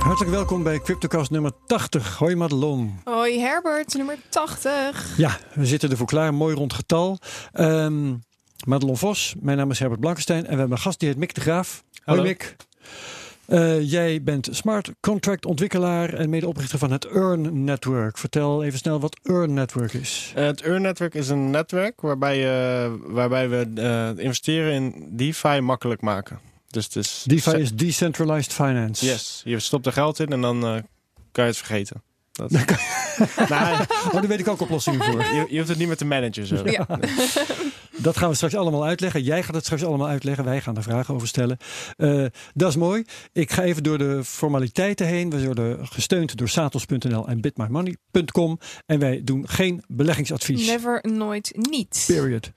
Hartelijk welkom bij CryptoCast nummer 80. Hoi Madelon. Hoi Herbert, nummer 80. Ja, we zitten ervoor klaar. Mooi rond getal. Ehm Madelon Vos, mijn naam is Herbert Blankenstein. En we hebben een gast die heet Mick de Graaf. Hallo. Hoi Mick. Eh, jij bent smart contract ontwikkelaar en medeoprichter van het Earn Network. Vertel even snel wat Earn Network is. Eh, het Earn Network is een netwerk waarbij, eh, waarbij we eh, investeren in DeFi makkelijk maken. Dus het is... DeFi is Decentralized Finance. Yes, je stopt er geld in en dan eh, kan je het vergeten. Dat... nou, Oh, daar weet ik ook oplossingen voor. je, je hoeft het niet meer te managen. Zo. Ja. Dat gaan we straks allemaal uitleggen. Jij gaat het straks allemaal uitleggen. Wij gaan er vragen over stellen. Eh, dat is mooi. Ik ga even door de formaliteiten heen. We worden gesteund door satos.nl en bitmymoney.com. En wij doen geen beleggingsadvies. Never, nooit, niet. Period.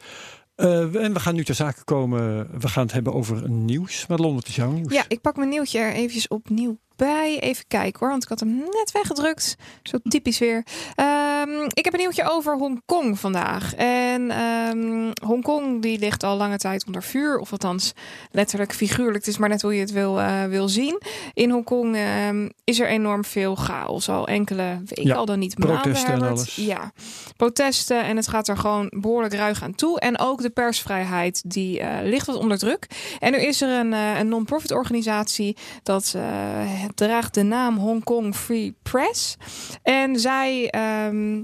Eh, en we gaan nu ter zake komen. We gaan het hebben over nieuws. Madelon, wat is jouw nieuws? Ja, ik pak mijn nieuwtje er eventjes opnieuw bij. Even kijken hoor, want ik had hem net weggedrukt. Zo typisch weer. Ehm, ik heb een nieuwtje over Hongkong vandaag. En ehm Hongkong die ligt al lange tijd onder vuur. Of althans, letterlijk figuurlijk. Het is maar net hoe je het wil, eh, wil zien. In Hongkong ehm, is er enorm veel chaos. Al enkele weken, Ja, al dan niet maanden. protesten en alles. Ja, protesten. En het gaat er gewoon behoorlijk ruig aan toe. En ook de persvrijheid, die eh, ligt wat onder druk. En nu is er een, eh, een non-profit organisatie dat het draagt de naam Hong Kong Free Press. En zij ehm,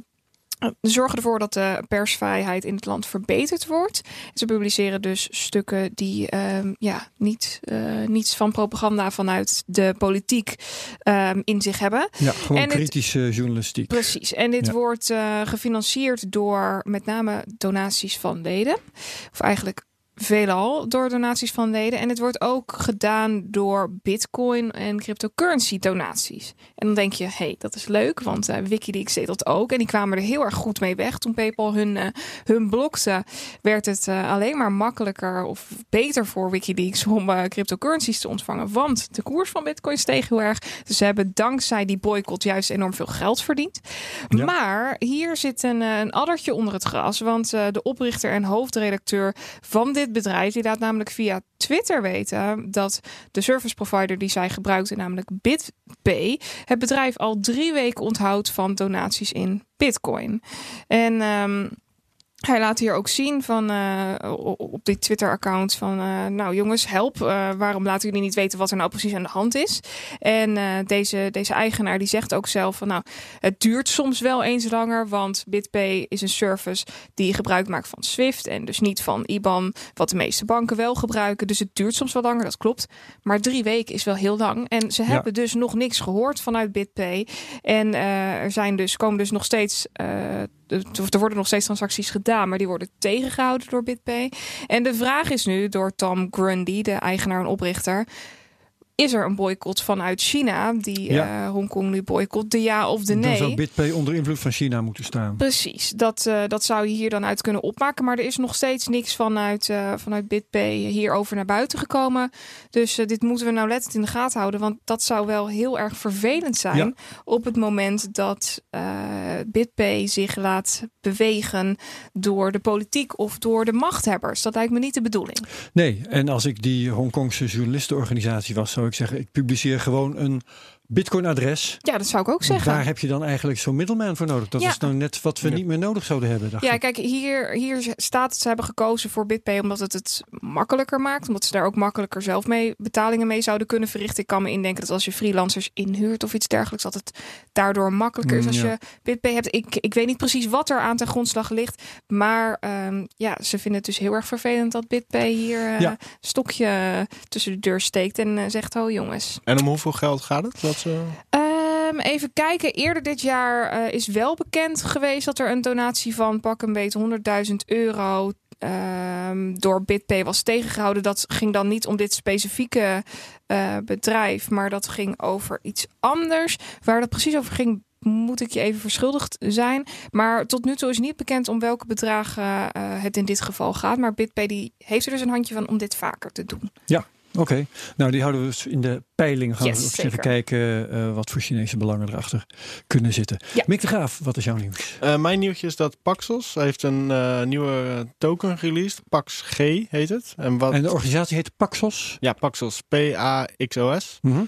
zorgen ervoor dat de persvrijheid in het land verbeterd wordt. Ze publiceren dus stukken die ehm, ja, niet, eh, niets van propaganda vanuit de politiek ehm, in zich hebben. Ja, gewoon En kritische journalistiek. Precies. En dit Ja. wordt eh, gefinancierd door met name donaties van leden. Of eigenlijk veelal door donaties van leden. En het wordt ook gedaan door bitcoin en cryptocurrency donaties. En dan denk je, hé, hey, dat is leuk, want eh, Wikileaks deed dat ook. En die kwamen er heel erg goed mee weg. Toen PayPal hun, eh, hun blokte, werd het eh, alleen maar makkelijker of beter voor Wikileaks om cryptocurrencies te ontvangen. Want de koers van bitcoin steeg heel erg. Dus ze hebben dankzij die boycott juist enorm veel geld verdiend. Ja. Maar hier zit een, een addertje onder het gras. Want de oprichter en hoofdredacteur van dit bedrijf, die laat namelijk via Twitter weten dat de service provider die zij gebruikte, namelijk BitPay, het bedrijf al drie weken onthoudt van donaties in Bitcoin. En ehm, hij laat hier ook zien van eh, op dit Twitter-account van, eh, nou jongens, help. eh, waarom laten jullie niet weten wat er nou precies aan de hand is? En deze, deze eigenaar die zegt ook zelf van, nou, het duurt soms wel eens langer, want BitPay is een service die gebruik maakt van Swift en dus niet van IBAN, wat de meeste banken wel gebruiken. Dus het duurt soms wel langer, dat klopt. Maar drie weken is wel heel lang. En ze Ja. hebben dus nog niks gehoord vanuit BitPay. En er zijn dus, komen dus nog steeds, er worden nog steeds transacties gedaan, maar die worden tegengehouden door BitPay. En de vraag is nu door Tom Grundy, de eigenaar en oprichter. Is er een boycott vanuit China die Ja. eh, Hongkong nu boycott? De ja of de Dan nee? zou BitPay onder invloed van China moeten staan. Precies, dat, eh, dat zou je hier dan uit kunnen opmaken. Maar er is nog steeds niks vanuit, eh, vanuit BitPay hierover naar buiten gekomen. Dus dit moeten we nou lettend in de gaten houden. Want dat zou wel heel erg vervelend zijn Ja. op het moment dat BitPay zich laat bewegen door de politiek of door de machthebbers. Dat lijkt me niet de bedoeling. Nee, en als ik die Hongkongse journalistenorganisatie was, zou ik zeggen: ik publiceer gewoon een Bitcoin-adres. Ja, dat zou ik ook zeggen. Daar heb je dan eigenlijk zo'n middelman voor nodig. Dat Ja. is nou net wat we Ja. niet meer nodig zouden hebben. Dacht Ja, ik. kijk, hier, hier staat dat ze hebben gekozen voor BitPay omdat het het makkelijker maakt. Omdat ze daar ook makkelijker zelf mee betalingen mee zouden kunnen verrichten. Ik kan me indenken dat als je freelancers inhuurt of iets dergelijks, dat het daardoor makkelijker is Mm, als ja. je BitPay hebt. Ik, ik weet niet precies wat er aan ten grondslag ligt. Maar ehm, ja, ze vinden het dus heel erg vervelend dat BitPay hier eh, Ja. een stokje tussen de deur steekt en eh, zegt: Oh jongens. En om hoeveel geld gaat het? Wat Ehm, even kijken. Eerder dit jaar eh, is wel bekend geweest dat er een donatie van pak een beetje 100.000 euro ehm, door BitPay was tegengehouden. Dat ging dan niet om dit specifieke eh, bedrijf, maar dat ging over iets anders. Waar dat precies over ging, moet ik je even verschuldigd zijn. Maar tot nu toe is niet bekend om welke bedragen eh, het in dit geval gaat. Maar BitPay die heeft er dus een handje van om dit vaker te doen. Oké, nou die houden we dus in de peiling. Gaan Yes, we ook eens zeker. even kijken eh, wat voor Chinese belangen erachter kunnen zitten. Ja. Mick de Graaf, wat is jouw nieuws? Eh, mijn nieuwtje is dat Paxos heeft een eh, nieuwe token released. Pax G heet het. En wat... En de organisatie heet Paxos. Ja, Paxos. P-A-X-O-S. Mhm.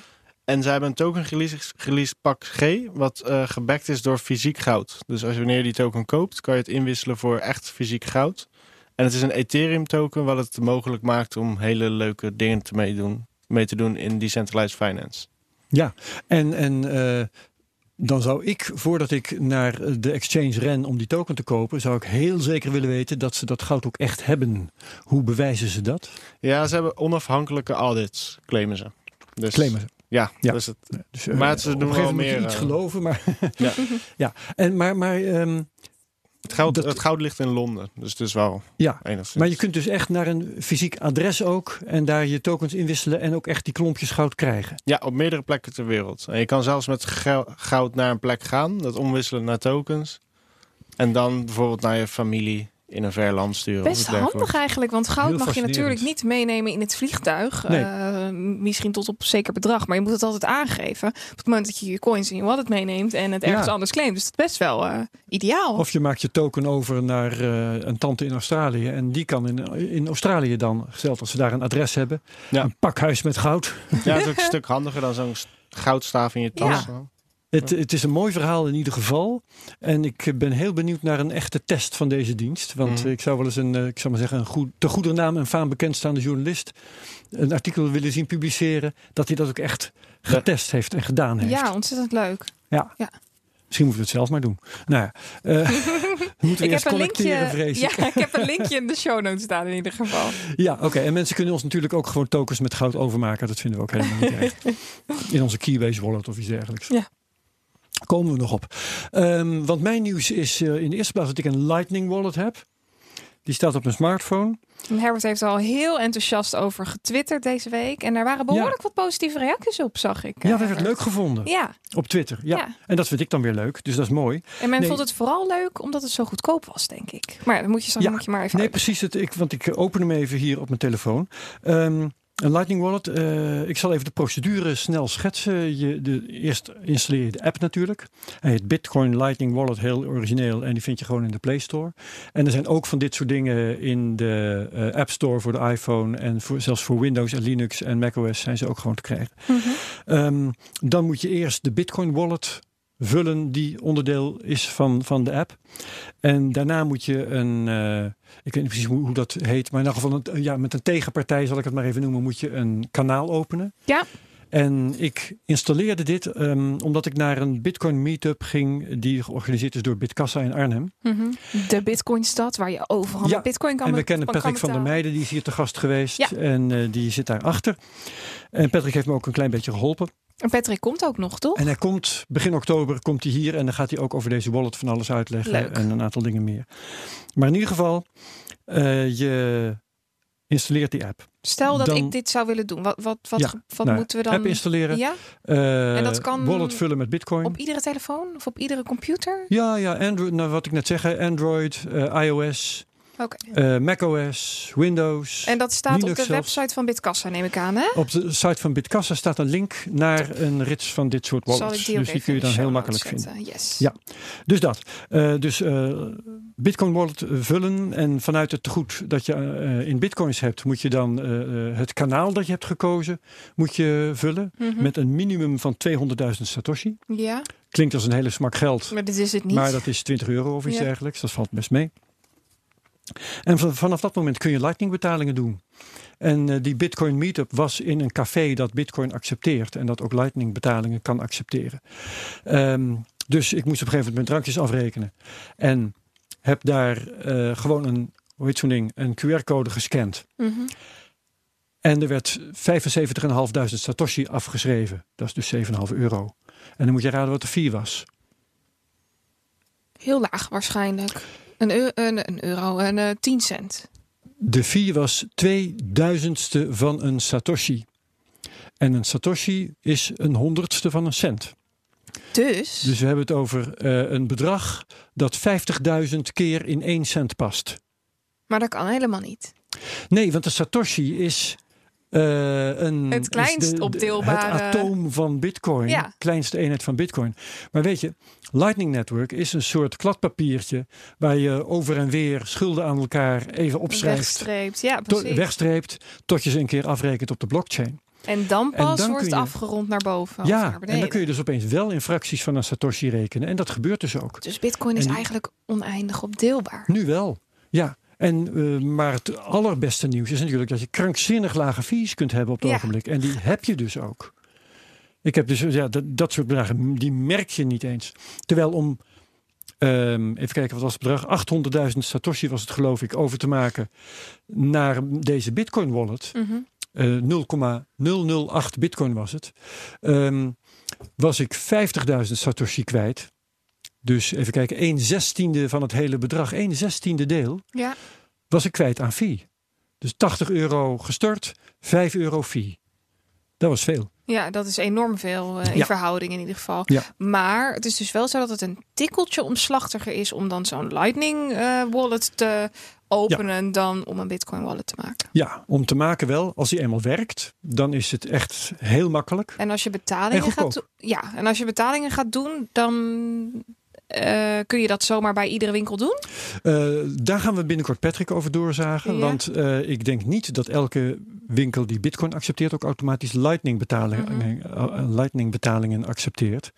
En zij hebben een token release, release pak G, wat eh gebackt is door fysiek goud. Dus als je wanneer je die token koopt, kan je het inwisselen voor echt fysiek goud. En het is een Ethereum token, wat het mogelijk maakt om hele leuke dingen te meedoen, mee te doen in decentralized finance. Ja, en, en eh, dan zou ik, voordat ik naar de exchange ren om die token te kopen, zou ik heel zeker willen weten dat ze dat goud ook echt hebben. Hoe bewijzen ze dat? Ja, ze hebben onafhankelijke audits, claimen ze. Dus, Claimen ze. Ja, Ja. Dus het, Dus, eh, Maar ze doen wel meer, iets eh, geloven, maar ja. ja. En, maar, maar, ehm, het, goud, Dat- het goud ligt in Londen, dus het is wel ja. enigszins. Maar je kunt dus echt naar een fysiek adres ook en daar je tokens inwisselen en ook echt die klompjes goud krijgen. Ja, op meerdere plekken ter wereld. En je kan zelfs met goud naar een plek gaan, dat omwisselen naar tokens. En dan bijvoorbeeld naar je familie in een ver land sturen. of Best handig eigenlijk, want goud Heel mag je natuurlijk niet meenemen in het vliegtuig. Nee. Eh, misschien tot op zeker bedrag, maar je moet het altijd aangeven. Op het moment dat je je coins in je wallet meeneemt en het ergens Ja. anders claimt. Dus dat is best wel eh, ideaal. Of je maakt je token over naar eh, een tante in Australië en die kan in, in Australië dan, gesteld als ze daar een adres hebben, Ja. een pakhuis met goud. Ja, het is ook een stuk handiger dan zo'n st- goudstaaf in je tas. Het, het is een mooi verhaal in ieder geval. En ik ben heel benieuwd naar een echte test van deze dienst. Want Mhm. ik zou wel eens een, eh, ik zou maar zeggen, een goed, te goede naam en faam bekendstaande journalist een artikel willen zien publiceren dat hij dat ook echt getest heeft en gedaan heeft. Ja, ontzettend leuk. Misschien moeten we het zelf maar doen. Nou ja, eh, we moeten Ik eerst heb, een collecteren, linkje, ja, ik heb een linkje in de show notes staan in ieder geval. Ja, oké. En mensen kunnen ons natuurlijk ook gewoon tokens met goud overmaken. Dat vinden we ook helemaal niet erg. In onze Keybase wallet of iets dergelijks. Ja. Komen we nog op. Ehm, want mijn nieuws is eh, in de eerste plaats dat ik een Lightning wallet heb. Die staat op mijn smartphone. Herbert heeft er al heel enthousiast over getwitterd deze week. En daar waren behoorlijk wat positieve reacties op, zag ik. Ja, eh, dat werd leuk gevonden. Ja, Op Twitter. Ja. Ja. En dat vind ik dan weer leuk. Dus dat is mooi. en men Nee. vond het vooral leuk omdat het zo goedkoop was, denk ik. Maar dan moet je, dan Ja. moet je maar even Nee, uit- precies. Het, ik, want ik open hem even hier op mijn telefoon. Ehm, een Lightning Wallet. eh, ik zal even de procedure snel schetsen. Je, de, eerst installeer je de app natuurlijk. Hij heet Bitcoin Lightning Wallet, heel origineel. En die vind je gewoon in de Play Store. En er zijn ook van dit soort dingen in de eh, App Store voor de iPhone. En voor, zelfs voor Windows en Linux en macOS zijn ze ook gewoon te krijgen. Mhm. Ehm, dan moet je eerst de Bitcoin wallet vullen die onderdeel is van, van de app. En daarna moet je een, eh, ik weet niet precies hoe, hoe dat heet, maar in ieder geval een, ja, met een tegenpartij zal ik het maar even noemen, moet je een kanaal openen. Ja. En ik installeerde dit ehm, omdat ik naar een Bitcoin meetup ging die georganiseerd is door Bitkassa in Arnhem. Mhm. De Bitcoinstad, waar je overal Ja, met Bitcoin kan en we kennen Patrick van der. Meijden, die is hier te gast geweest. Ja. En eh, die zit daarachter. En Patrick heeft me ook een klein beetje geholpen. En Patrick komt ook nog, toch? En hij komt begin oktober komt hij hier en dan gaat hij ook over deze wallet van alles uitleggen Leuk. en een aantal dingen meer. Maar in ieder geval, eh, je installeert die app. Stel dat Dan- ik dit zou willen doen. Wat, wat, wat, Ja, wat nou, moeten we dan... App installeren, Ja, eh, En dat kan wallet vullen met Bitcoin. op iedere telefoon of op iedere computer? Ja, ja, Android, nou, wat ik net zeg, Android, eh, iOS, Oké. eh, macOS, Windows. En dat staat op de zelfs. website van Bitkassa, neem ik aan, hè? Op de site van Bitkassa staat een link naar een rits van dit soort wallets. die Dus die kun je dan heel makkelijk vinden. Yes. Ja. Dus dat. Eh, dus eh, Bitcoin wallet vullen en vanuit het tegoed dat je in bitcoins hebt, moet je dan het kanaal dat je hebt gekozen, moet je vullen Mhm. met een minimum van 200.000 satoshi. Ja, Klinkt als een hele smak geld, maar dit is het niet. maar dat is 20 euro of iets Ja. dergelijks. Dat valt best mee. En van- vanaf dat moment kun je lightning betalingen doen. En eh, die Bitcoin Meetup was in een café dat Bitcoin accepteert en dat ook lightning betalingen kan accepteren. Ehm, dus ik moest op een gegeven moment mijn drankjes afrekenen. En heb daar eh, gewoon een, hoe heet zo'n ding, een QR-code gescand. Mhm. En er werd 75.500 Satoshi afgeschreven. Dat is dus 7,5 euro. En dan moet je raden wat de fee was. Heel laag waarschijnlijk. Een, eu- een, een euro, een eh, 10 cent. De fee was 2000ste van een Satoshi. En een Satoshi is een honderdste van een cent. Dus, Dus we hebben het over eh, een bedrag dat 50.000 keer in 1 cent past. maar dat kan helemaal niet. Nee, want de Satoshi is eh, een. Het kleinst opdeelbare- Het atoom van Bitcoin. Ja. Kleinste eenheid van Bitcoin. Maar weet je, Lightning Network is een soort kladpapiertje. waar je over en weer schulden aan elkaar even opschrijft. Wegstreept, ja to- precies. wegstreept tot je ze een keer afrekent op de blockchain. En dan En pas dan wordt het afgerond naar boven ja, naar en dan kun je dus opeens wel in fracties van een Satoshi rekenen. En dat gebeurt dus ook. Dus bitcoin is En eigenlijk oneindig opdeelbaar. Nu wel, ja. En, eh, maar het allerbeste nieuws is natuurlijk dat je krankzinnig lage fees kunt hebben op het Ja. ogenblik. En die heb je dus ook. Ik heb dus, ja, dat, dat soort bedragen, die merk je niet eens. Terwijl om, ehm, even kijken, wat was het bedrag? 800.000 Satoshi was het geloof ik, over te maken naar deze Bitcoin wallet. Mhm. eh 0,008 Bitcoin was het. ehm, was ik 50.000 Satoshi kwijt. Dus even kijken, 1 zestiende van het hele bedrag, 1 zestiende deel, Ja, was ik kwijt aan fee. Dus 80 euro gestort, 5 euro fee. Dat was veel. ja, dat is enorm veel eh, in Ja. verhouding in ieder geval. Ja. Maar het is dus wel zo dat het een tikkeltje omslachtiger is om dan zo'n Lightning eh, wallet te openen dan om een Bitcoin wallet te maken. Ja, om te maken wel. Als die eenmaal werkt, dan is het echt heel makkelijk. En als je betalingen En gaat doen, ja, en als je betalingen gaat doen, dan eh, kun je dat zomaar bij iedere winkel doen. Eh, daar gaan we binnenkort Patrick over doorzagen. Ja. Want eh, ik denk niet dat elke winkel die Bitcoin accepteert ook automatisch Lightning betalingen, Lightning betalingen accepteert.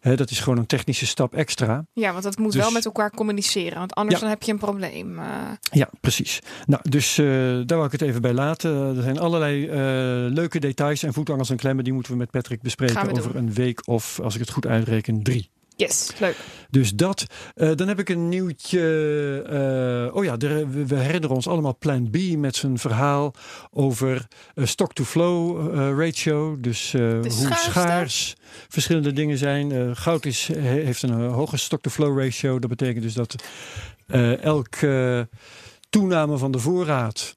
Hè, dat is gewoon een technische stap extra. Ja, want dat moet Dus- wel met elkaar communiceren, want anders Ja. dan heb je een probleem. Ja, precies. Nou, dus daar wou ik het even bij laten. Er zijn allerlei leuke details en voetangels en klemmen. Die moeten we met Patrick bespreken over doen. een week of, als ik het goed uitreken, drie. Yes, leuk. Dus dat. Eh, dan heb ik een nieuwtje. eh, oh ja, we, we herinneren ons allemaal Plan B met zijn verhaal over eh, stock-to-flow ratio. Dus hoe schaarste. schaars verschillende dingen zijn. Goud is, he- heeft een hoge stock-to-flow ratio. Dat betekent dus dat elke toename van de voorraad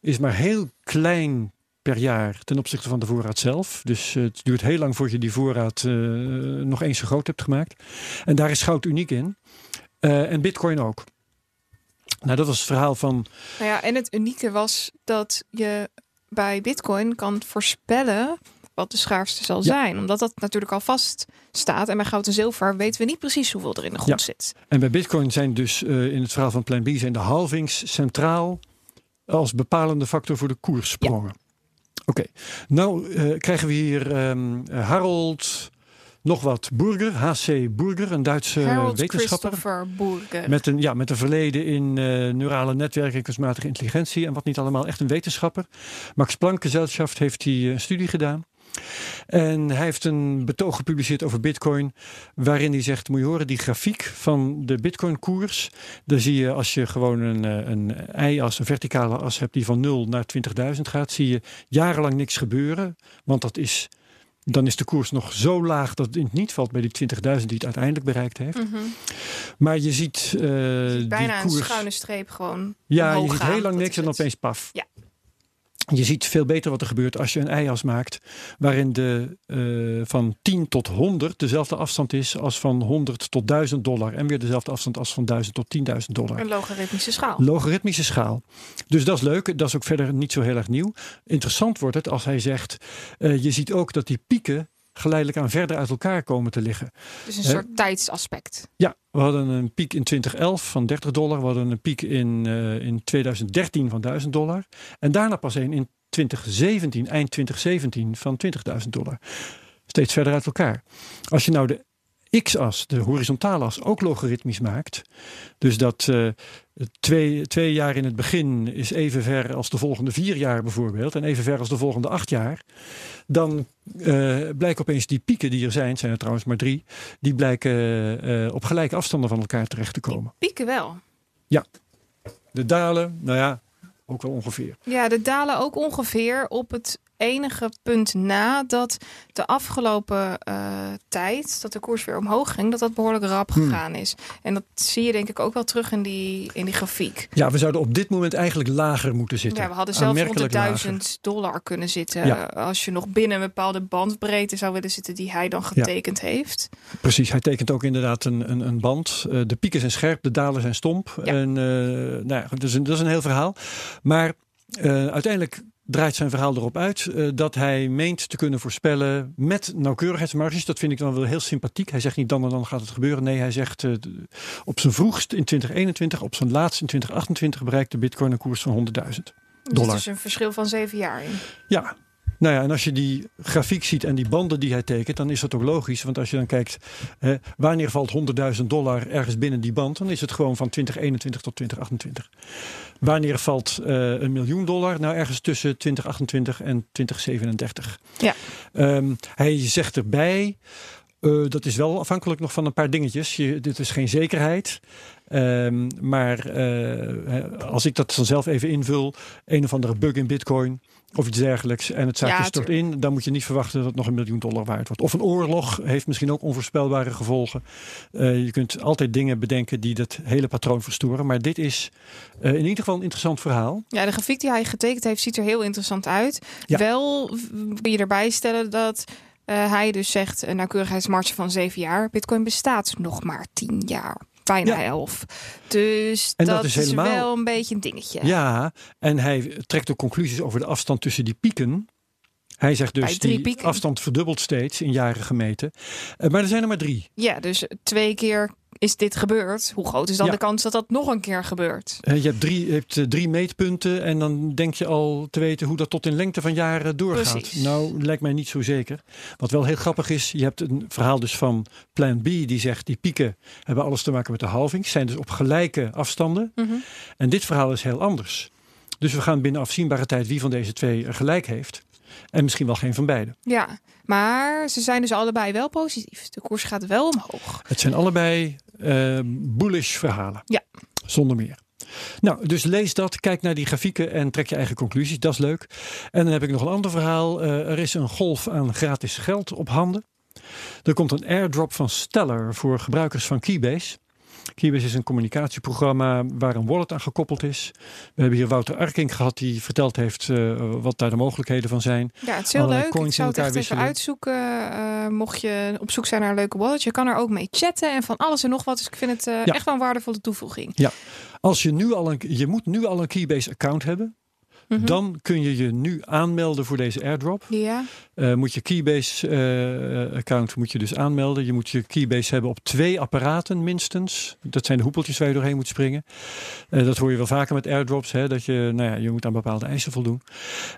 is maar heel klein per jaar ten opzichte van de voorraad zelf. Dus eh, het duurt heel lang voordat je die voorraad eh, nog eens zo groot hebt gemaakt. En daar is goud uniek in. Eh, en bitcoin ook. Nou, dat was het verhaal van... Nou ja, en het unieke was dat je bij Bitcoin kan voorspellen wat de schaarste zal Ja. zijn. Omdat dat natuurlijk al vast staat. En bij goud en zilver weten we niet precies hoeveel er in de grond zit. En bij bitcoin zijn dus in het verhaal van Plan B... zijn de halvings centraal als bepalende factor voor de koerssprongen. Oké, nou eh, krijgen we hier ehm, Harold... Nog wat Burger, HC Burger, een Duitse Harold wetenschapper. Christopher Burger. Met een, ja, met een verleden in eh, neurale netwerken en kunstmatige intelligentie en wat niet allemaal. Echt een wetenschapper. Max Planck Gesellschaft heeft hij eh, een studie gedaan. En hij heeft een betoog gepubliceerd over bitcoin. Waarin hij zegt, moet je horen, die grafiek van de bitcoin koers. Daar zie je als je gewoon een, eh, een y-as, een verticale as hebt die van 0 naar 20.000 gaat. Zie je jarenlang niks gebeuren. Want dat is, dan is de koers nog zo laag dat het in het niet valt bij die 20.000 die het uiteindelijk bereikt heeft. Mhm. Maar je ziet, eh, Bijna die een schuine streep gewoon. Ja, je ziet heel lang niks en opeens paf. Ja. Je ziet veel beter wat er gebeurt als je een ei-as maakt. Waarin de eh, van 10 tot 100 dezelfde afstand is als van 100 tot 1000 dollar. En weer dezelfde afstand als van 1000 tot 10.000 dollar. Een logaritmische schaal. Logaritmische schaal. Dus dat is leuk. Dat is ook verder niet zo heel erg nieuw. Interessant wordt het als hij zegt. eh, je ziet ook dat die pieken geleidelijk aan verder uit elkaar komen te liggen. Dus een soort tijdsaspect. Ja, we hadden een piek in 2011 van 30 dollar. We hadden een piek in, eh, in 2013 van 1000 dollar. En daarna pas een in 2017, eind 2017 van 20.000 dollar. Steeds verder uit elkaar. Als je nou de x-as, de horizontale as, ook logaritmisch maakt. Dus dat eh, twee, twee jaar in het begin is even ver als de volgende vier jaar bijvoorbeeld. En even ver als de volgende acht jaar. Dan eh, blijken opeens die pieken die er zijn, zijn er trouwens maar drie. Die blijken eh, op gelijke afstanden van elkaar terecht te komen. Pieken wel. De dalen, nou ja, ook wel ongeveer. Ja, de dalen ook ongeveer op het enige punt na dat de afgelopen eh, tijd, dat de koers weer omhoog ging, dat dat behoorlijk rap Hmm. gegaan is. En dat zie je denk ik ook wel terug in die, in die grafiek. Ja, we zouden op dit moment eigenlijk lager moeten zitten. Ja, we hadden zelfs rond de Aanmerkelijk lager. 1000 dollar kunnen zitten. Ja. Als je nog binnen een bepaalde bandbreedte zou willen zitten die hij dan getekend heeft. Precies, hij tekent ook inderdaad een, een, een band. Eh, de pieken zijn scherp, de dalen zijn stomp. Ja. En eh, nou ja, dat, is een, dat is een heel verhaal. Maar uiteindelijk draait zijn verhaal erop uit eh, dat hij meent te kunnen voorspellen met nauwkeurigheidsmarges. Dat vind ik dan wel heel sympathiek. Hij zegt niet dan en dan gaat het gebeuren. Nee, hij zegt eh, op zijn vroegst in 2021, op zijn laatst in 2028 bereikt de bitcoin een koers van 100.000. Dus Dollar. er is een verschil van zeven jaar in. Ja, Nou ja, en als je die grafiek ziet en die banden die hij tekent, dan is dat ook logisch. Want als je dan kijkt, hè, wanneer valt 100.000 dollar ergens binnen die band, dan is het gewoon van 2021 tot 2028. Wanneer valt eh, een miljoen dollar? Nou, ergens tussen 2028 en 2037. Ja. Ehm, hij zegt erbij. eh, dat is wel afhankelijk nog van een paar dingetjes. Je, dit is geen zekerheid. Ehm, maar eh, als ik dat dan zelf even invul, een of andere bug in Bitcoin of iets dergelijks en het zaakje Ja, stort in, dan moet je niet verwachten dat het nog een miljoen dollar waard wordt. Of een oorlog heeft misschien ook onvoorspelbare gevolgen. Eh, je kunt altijd dingen bedenken die dat hele patroon verstoren. Maar dit is eh, in ieder geval een interessant verhaal. Ja, de grafiek die hij getekend heeft ziet er heel interessant uit. Ja. Wel kun je erbij stellen dat eh, hij dus zegt een nauwkeurigheidsmarge van 7 jaar. Bitcoin bestaat nog maar 10 jaar. Bijna Ja. 11. Dus dat, dat is is, helemaal- wel een beetje een dingetje. Ja, en hij trekt ook conclusies over de afstand tussen die pieken. Hij zegt dus drie die pieken. afstand verdubbelt steeds in jaren gemeten. Eh, maar er zijn er maar drie. Ja, dus twee keer is dit gebeurd. Hoe groot is dan Ja. de kans dat dat nog een keer gebeurt? Eh, je hebt drie, je hebt eh, drie meetpunten en dan denk je al te weten hoe dat tot in lengte van jaren doorgaat. Precies. Nou, lijkt mij niet zo zeker. Wat wel heel grappig is, je hebt een verhaal dus van Plan B die zegt die pieken hebben alles te maken met de halving, zijn dus op gelijke afstanden. Mhm. En dit verhaal is heel anders. Dus we gaan binnen afzienbare tijd wie van deze twee er gelijk heeft. En misschien wel geen van beide. Ja, maar ze zijn dus allebei wel positief. De koers gaat wel omhoog. Het zijn allebei eh, bullish verhalen. Ja. Zonder meer. Nou, dus lees dat, kijk naar die grafieken en trek je eigen conclusies. Dat is leuk. En dan heb ik nog een ander verhaal. Eh, er is een golf aan gratis geld op handen. Er komt een airdrop van Stellar voor gebruikers van Keybase. Keybase is een communicatieprogramma waar een wallet aan gekoppeld is. We hebben hier Wouter Arking gehad die verteld heeft eh, wat daar de mogelijkheden van zijn. Ja, het is heel Allerlei leuk. Ik zou het echt even uitzoeken. eh, mocht je op zoek zijn naar een leuke wallet. Je kan er ook mee chatten en van alles en nog wat. Dus ik vind het eh, Ja. echt wel een waardevolle toevoeging. Als je nu al een, je moet nu al een Keybase account hebben. Mhm. Dan kun je je nu aanmelden voor deze airdrop. Ja, Eh, moet je Keybase eh, account moet je dus aanmelden. Je moet je Keybase hebben op twee apparaten minstens. Dat zijn de hoepeltjes waar je doorheen moet springen. Eh, dat hoor je wel vaker met airdrops. Hè, dat je, nou ja, je moet aan bepaalde eisen voldoen.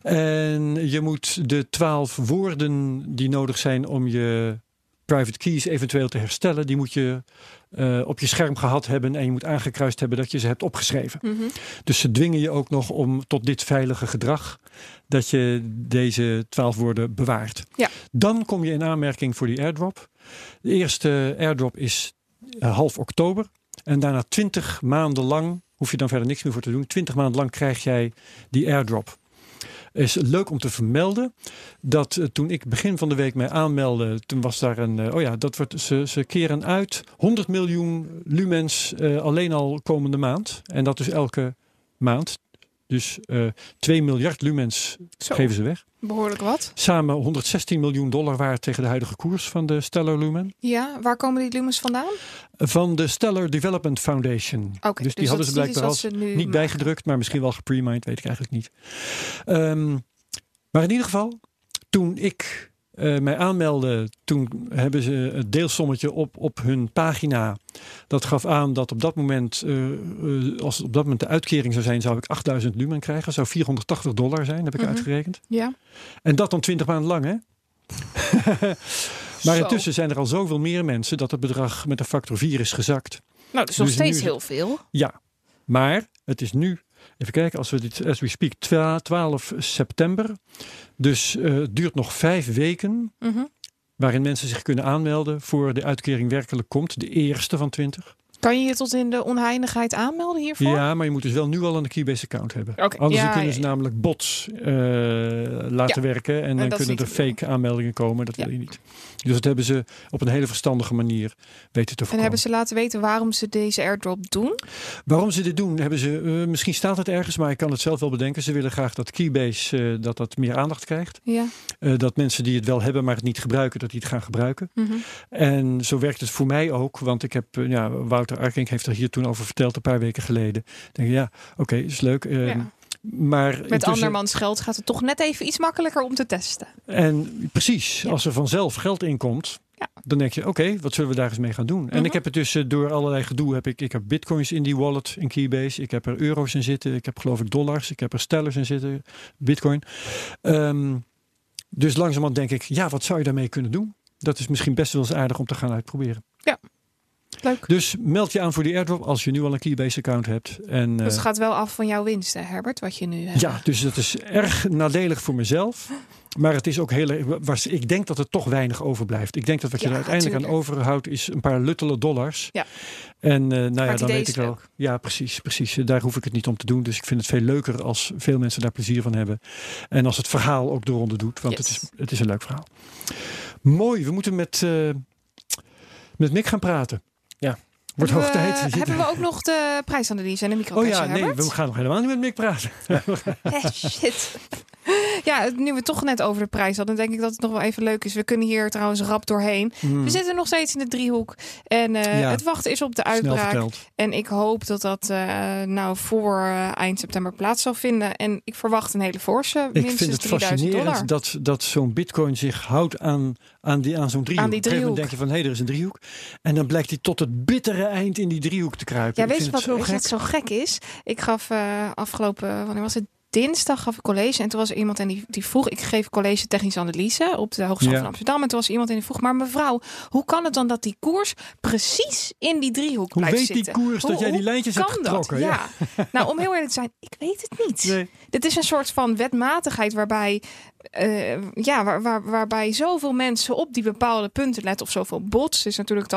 En je moet de twaalf woorden die nodig zijn om je private keys eventueel te herstellen. Die moet je eh, op je scherm gehad hebben. En je moet aangekruist hebben dat je ze hebt opgeschreven. Mhm. Dus ze dwingen je ook nog om tot dit veilige gedrag dat je deze twaalf woorden bewaart. Ja. Dan kom je in aanmerking voor die airdrop. De eerste airdrop is eh, half oktober. En daarna twintig maanden lang, hoef je dan verder niks meer voor te doen. Twintig maanden lang krijg jij die airdrop. Is leuk om te vermelden dat eh, toen ik begin van de week mij aanmeldde, toen was daar een, eh, oh ja, dat wordt, ze, ze keren uit 100 miljoen lumens eh, alleen al komende maand. En dat dus elke maand. Dus eh 2 miljard lumens Zo, geven ze weg. behoorlijk wat. Samen 116 miljoen dollar waard tegen de huidige koers van de Stellar Lumen. Ja, waar komen die lumens vandaan? Van de Stellar Development Foundation. Oké, dus die hadden dat ze blijkbaar als ze niet maken. bijgedrukt, maar misschien wel gepremined, weet ik eigenlijk niet. Ehm, maar in ieder geval, toen ik eh, mij aanmeldde, toen hebben ze het deelsommetje op, op hun pagina. Dat gaf aan dat op dat moment, eh, eh, als op dat moment de uitkering zou zijn, zou ik 8000 lumen krijgen. zou 480 dollar zijn, heb ik Mhm. uitgerekend. Ja, En dat dan 20 maanden lang, hè? maar intussen zijn er al zoveel meer mensen dat het bedrag met een factor 4 is gezakt. nou, dat is nog Dus steeds heel veel. Ja, maar het is nu, even kijken, als we dit, as we speak, twa- 12 september. Dus eh, het duurt nog vijf weken Mhm. waarin mensen zich kunnen aanmelden voor de uitkering werkelijk komt. De eerste van 20. Kan je je tot in de onheindigheid aanmelden hiervoor? Ja, maar je moet dus wel nu al een Keybase account hebben. Anders ja, kunnen ze ja. namelijk bots eh, laten werken en dan kunnen er fake aanmeldingen komen. Dat wil je niet. Dus dat hebben ze op een hele verstandige manier weten te En voorkomen. hebben ze laten weten waarom ze deze airdrop doen? Waarom ze dit doen, hebben ze, eh, misschien staat het ergens, maar ik kan het zelf wel bedenken. Ze willen graag dat Keybase eh, dat dat meer aandacht krijgt. Ja. Dat mensen die het wel hebben, maar het niet gebruiken, dat die het gaan gebruiken. Mhm. En zo werkt het voor mij ook, want ik heb, ja, Wouter Arkink heeft er hier toen over verteld een paar weken geleden. Denk, ja, oké, is leuk. eh, Ja. Maar Met intussen- andermans geld gaat het toch net even iets makkelijker om te testen. En precies, Ja. als er vanzelf geld inkomt, Ja. dan denk je, oké, wat zullen we daar eens mee gaan doen? En Mhm. ik heb het dus eh, door allerlei gedoe, heb ik, ik heb bitcoins in die wallet in Keybase, ik heb er euro's in zitten, ik heb geloof ik dollars, ik heb er stellers in zitten, bitcoin. Ehm, Dus langzamerhand denk ik, ja, wat zou je daarmee kunnen doen? Dat is misschien best wel eens aardig om te gaan uitproberen. Leuk. Dus meld je aan voor die airdrop als je nu al een Keybase account hebt. En, Dus eh, het gaat wel af van jouw winst, hè, Herbert, wat je nu hebt. ja, dus dat is erg nadelig voor mezelf. Maar het is ook heel erg. Ik denk dat er toch weinig overblijft. Ik denk dat wat je Ja, er uiteindelijk aan overhoudt is een paar luttele dollars. Ja. En eh, nou ja, dan weet ik wel. leuk. Ja, precies, precies. Daar hoef ik het niet om te doen. Dus ik vind het veel leuker als veel mensen daar plezier van hebben. En als het verhaal ook de ronde doet. Want het, is, het is een leuk verhaal. Mooi. We moeten met, eh, met Mick gaan praten. Wordt Hebben hoog we- tijd. We zitten- Hebben we ook nog de prijsanalyse en de Oh microcasje, ja, nee, Herbert? we gaan nog helemaal niet met Mick praten. Eh, shit. Ja, nu we het toch net over de prijs hadden, denk ik dat het nog wel even leuk is. We kunnen hier trouwens rap doorheen. Hmm, We zitten nog steeds in de driehoek. En eh, Ja. het wachten is op de uitbraak. En ik hoop dat dat eh, nou voor eh, eind september plaats zal vinden. En ik verwacht een hele forse, Ik minstens vind het 3000 fascinerend dollar. dat, dat zo'n bitcoin zich houdt aan, aan, die, aan zo'n driehoek. Aan die Op een driehoek. denk je van, hé, er is een driehoek. En dan blijkt hij tot het bittere eind in die driehoek te kruipen. Ja, Ik weet je wat, weet zo wat gek. zo gek is? Ik gaf eh, afgelopen, wanneer was het? Dinsdag gaf ik college en toen was er iemand en die, die vroeg, ik geef college technische analyse op de Hogeschool Ja. van Amsterdam. En toen was iemand en die vroeg, maar mevrouw, hoe kan het dan dat die koers precies in die driehoek Hoe blijft weet zitten? die koers dat Hoe- jij die hoe lijntjes hebt dat? getrokken? Ja. nou, om heel eerlijk te zijn, ik weet het niet. Nee. Dit is een soort van wetmatigheid waarbij, eh, ja, waar, waar, waarbij zoveel mensen op die bepaalde punten letten. Of zoveel bots. Is natuurlijk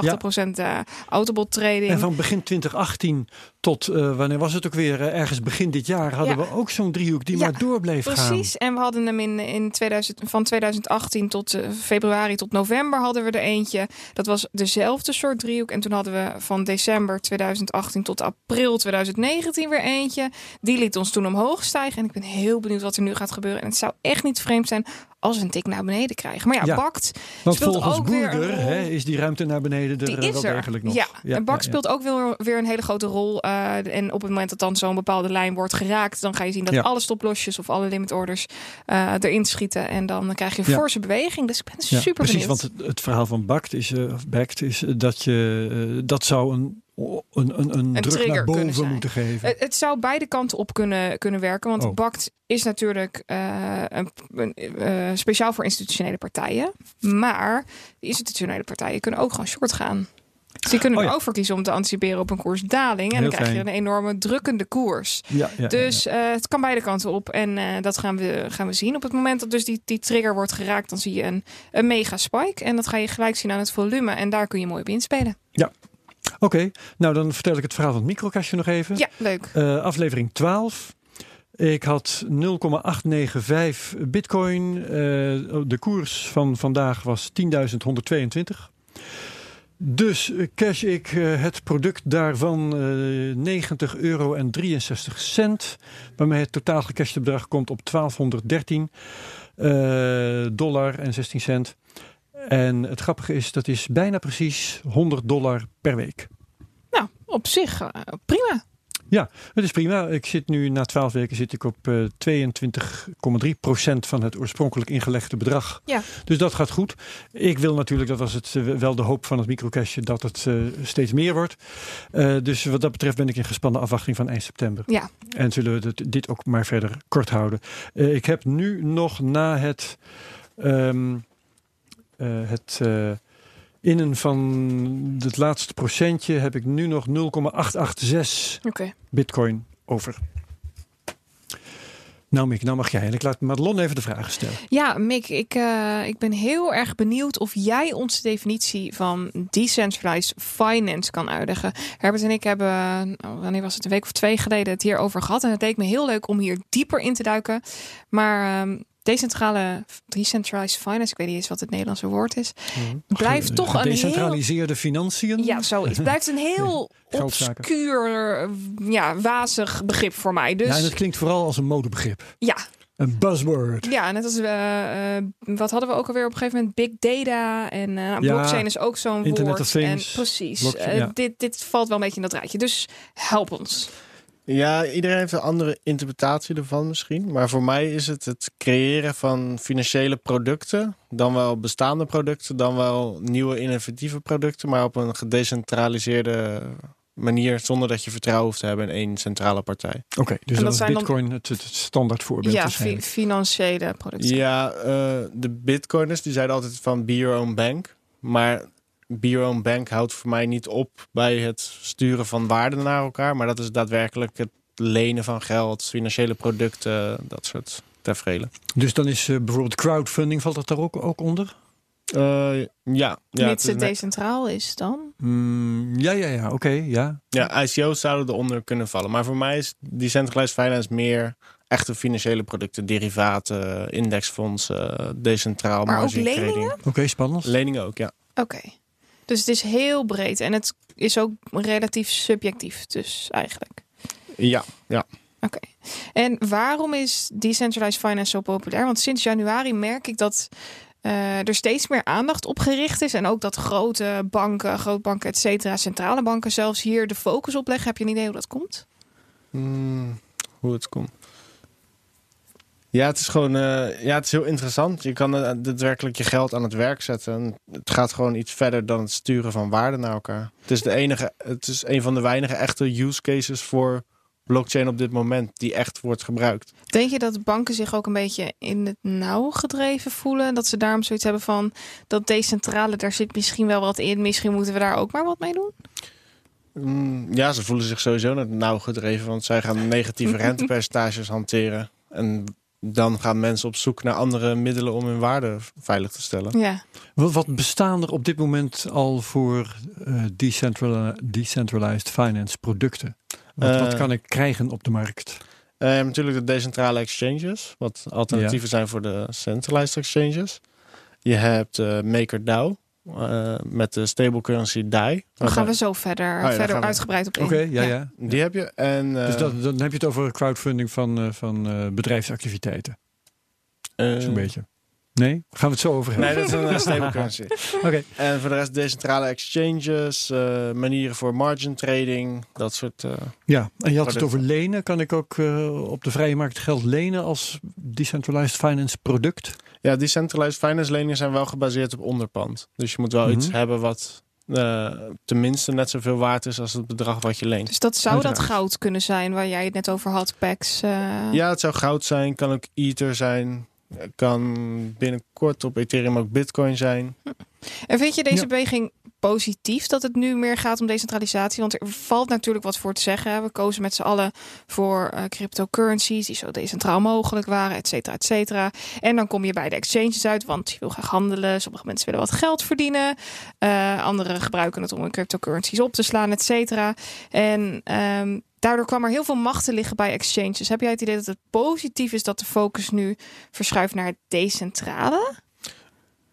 80% eh autobot trading. En van begin 2018 tot, eh, wanneer was het ook weer, ergens begin dit jaar, hadden Ja. we ook zo'n driehoek die Ja, maar door bleef gaan. Precies, en we hadden hem in, in 2000, van 2018 tot februari tot november hadden we er eentje. Dat was dezelfde soort driehoek. En toen hadden we van december 2018 tot april 2019 weer eentje. Die liet ons toen omhoog stijgen. En ik ben heel benieuwd wat er nu gaat gebeuren. En het zou echt niet vreemd zijn als we een tik naar beneden krijgen. Maar ja, Ja. Bakt Want speelt volgens ook weer een Boerder rol. hè, is die ruimte naar beneden er eh, wel degelijk nog. Ja, en Bak ja, ja. speelt ook weer, weer een hele grote rol. eh, en op het moment dat dan zo'n bepaalde lijn wordt geraakt, dan ga je zien dat alle stoplosjes of alle limit orders eh, erin schieten. En dan krijg je forse beweging. Dus ik ben super precies, benieuwd. want het, het verhaal van Bakt is, of Bakt is dat je dat zou een, een, een, een, druk naar boven moeten geven. Het, het zou beide kanten op kunnen, kunnen werken. Want Oh. BACT is natuurlijk eh, een, een, eh, speciaal voor institutionele partijen. Maar die institutionele partijen kunnen ook gewoon short gaan. Dus die kunnen Oh er ja. ook voor kiezen om te anticiperen op een koersdaling. En Heel dan krijg je een enorme drukkende koers. ja, ja, Dus eh, het kan beide kanten op. En dat gaan we, gaan we zien. Op het moment dat dus die, die trigger wordt geraakt, dan zie je een, een mega spike. En dat ga je gelijk zien aan het volume. En daar kun je mooi op inspelen. Oké, nou dan vertel ik het verhaal van het microkastje nog even. Ja, leuk. Eh, aflevering 12. Ik had 0,895 bitcoin. Eh, de koers van vandaag was 10.122. Dus eh, cash ik het product daarvan eh 90 euro en 63 cent. Waarmee het totaal gecashte bedrag komt op 1213 eh, dollar en 16 cent. En het grappige is, dat is bijna precies 100 dollar per week. Nou, op zich eh, prima. Het is prima. Ik zit nu na 12 weken zit ik op eh 22,3% van het oorspronkelijk ingelegde bedrag. Ja. Dus dat gaat goed. Ik wil natuurlijk, dat was het eh, wel de hoop van het microcashje, dat het eh, steeds meer wordt. Eh, dus wat dat betreft ben ik in gespannen afwachting van eind september. Ja. En zullen we dit, dit ook maar verder kort houden. Eh, ik heb nu nog na het, ehm, eh, het eh, innen van het laatste procentje heb ik nu nog 0,886 Oké. bitcoin over. Nou Mick, nou mag jij. En ik laat Madelon even de vragen stellen. Ja, Mick, ik, eh, ik ben heel erg benieuwd of jij onze definitie van decentralized finance kan uitleggen. Herbert en ik hebben, nou, wanneer was het, een week of twee geleden het hierover gehad. En het leek me heel leuk om hier dieper in te duiken. Maar ehm, decentrale, decentralized finance, ik weet niet eens wat het Nederlandse woord is, blijft toch een heel... Gedecentraliseerde financiën. Ja, zoiets. Blijft een heel obscuur, eh, ja, wazig begrip voor mij. Dus Ja, en het klinkt vooral als een modebegrip. ja, Een buzzword. Ja, net als we, eh, wat hadden we ook alweer op een gegeven moment? Big data en eh, Ja, blockchain is ook zo'n Internet woord. of Things, en precies, blockchain, eh, ja. dit, dit valt wel een beetje in dat rijtje. Dus help ons. Ja, iedereen heeft een andere interpretatie ervan misschien. Maar voor mij is het het creëren van financiële producten. Dan wel bestaande producten, dan wel nieuwe innovatieve producten. Maar op een gedecentraliseerde manier zonder dat je vertrouwen hoeft te hebben in één centrale partij. Oké, dus dat dat is dan- Bitcoin het, het standaard voorbeeld Ja, fi- financiële producten. Ja, eh, de bitcoiners die zeiden altijd van be your own bank. Maar own bank houdt voor mij niet op bij het sturen van waarden naar elkaar. Maar dat is daadwerkelijk het lenen van geld, financiële producten, dat soort tafereelen. Dus dan is eh, bijvoorbeeld crowdfunding, valt dat daar ook, ook onder? Eh, ja, ja, het Mits is het net- decentraal is dan. Mm, ja, ja, ja, oké, ja. ja, ICO's zouden eronder kunnen vallen. Maar voor mij is decentralized finance meer echte financiële producten, derivaten, indexfondsen, decentraal, Maar ook leningen? trading. Oké, spannend. Leningen ook, ja. Oké. Dus het is heel breed en het is ook relatief subjectief dus eigenlijk. Ja, ja. Oké. En waarom is decentralized finance zo populair? Want sinds januari merk ik dat eh, er steeds meer aandacht op gericht is. En ook dat grote banken, grootbanken, et cetera, centrale banken zelfs hier de focus op leggen. Heb je een idee hoe dat komt? Hmm, hoe het komt. Ja, het is gewoon eh, ja, het is heel interessant. Je kan eh, daadwerkelijk je geld aan het werk zetten. En het gaat gewoon iets verder dan het sturen van waarden naar elkaar. Het is, de enige, het is een van de weinige echte use cases voor blockchain op dit moment die echt wordt gebruikt. Denk je dat banken zich ook een beetje in het nauw gedreven voelen? Dat ze daarom zoiets hebben van dat decentrale, daar zit misschien wel wat in. Misschien moeten we daar ook maar wat mee doen. Hmm, ja, ze voelen zich sowieso naar het nauw gedreven, want zij gaan negatieve rentepercentages hanteren. En dan gaan mensen op zoek naar andere middelen om hun waarde veilig te stellen. Ja. Wat, wat bestaan er op dit moment al voor eh, decentrali- decentralized finance producten? Wat, wat Eh, kan ik krijgen op de markt? Je hebt natuurlijk de decentrale exchanges, wat alternatieven zijn voor de centralized exchanges. Je hebt eh MakerDAO eh, met de stable currency DAI. Dan gaan we zo verder, Oh ja, verder uitgebreid op in. Oké, ja, ja. Die heb je. En, eh, Dus dat, dan heb je het over crowdfunding van, eh, van eh, bedrijfsactiviteiten, eh, zo'n beetje. Nee? Gaan we het zo over hebben? Nee, dat is een eh, stable currency. Oké. En voor de rest decentrale exchanges, eh, manieren voor margin trading, dat soort. eh, Ja, en je had het over lenen. Kan ik ook eh, op de vrije markt geld lenen als decentralized finance product? Ja, decentralized finance leningen zijn wel gebaseerd op onderpand. Dus je moet wel iets Mhm. hebben wat eh, tenminste net zoveel waard is als het bedrag wat je leent. Dus dat zou dat goud kunnen zijn waar jij het net over had, Pax. eh. Ja, het zou goud zijn, kan ook Ether zijn, kan binnenkort op Ethereum ook Bitcoin zijn. En vind je deze Ja. beweging positief dat het nu meer gaat om decentralisatie? Want er valt natuurlijk wat voor te zeggen. We kozen met z'n allen voor eh, cryptocurrencies die zo decentraal mogelijk waren, et cetera, et cetera. En dan kom je bij de exchanges uit, want je wil graag handelen. Sommige mensen willen wat geld verdienen. Eh, anderen gebruiken het om hun cryptocurrencies op te slaan, et cetera. En ehm, daardoor kwam er heel veel macht te liggen bij exchanges. Heb jij het idee dat het positief is dat de focus nu verschuift naar het decentrale?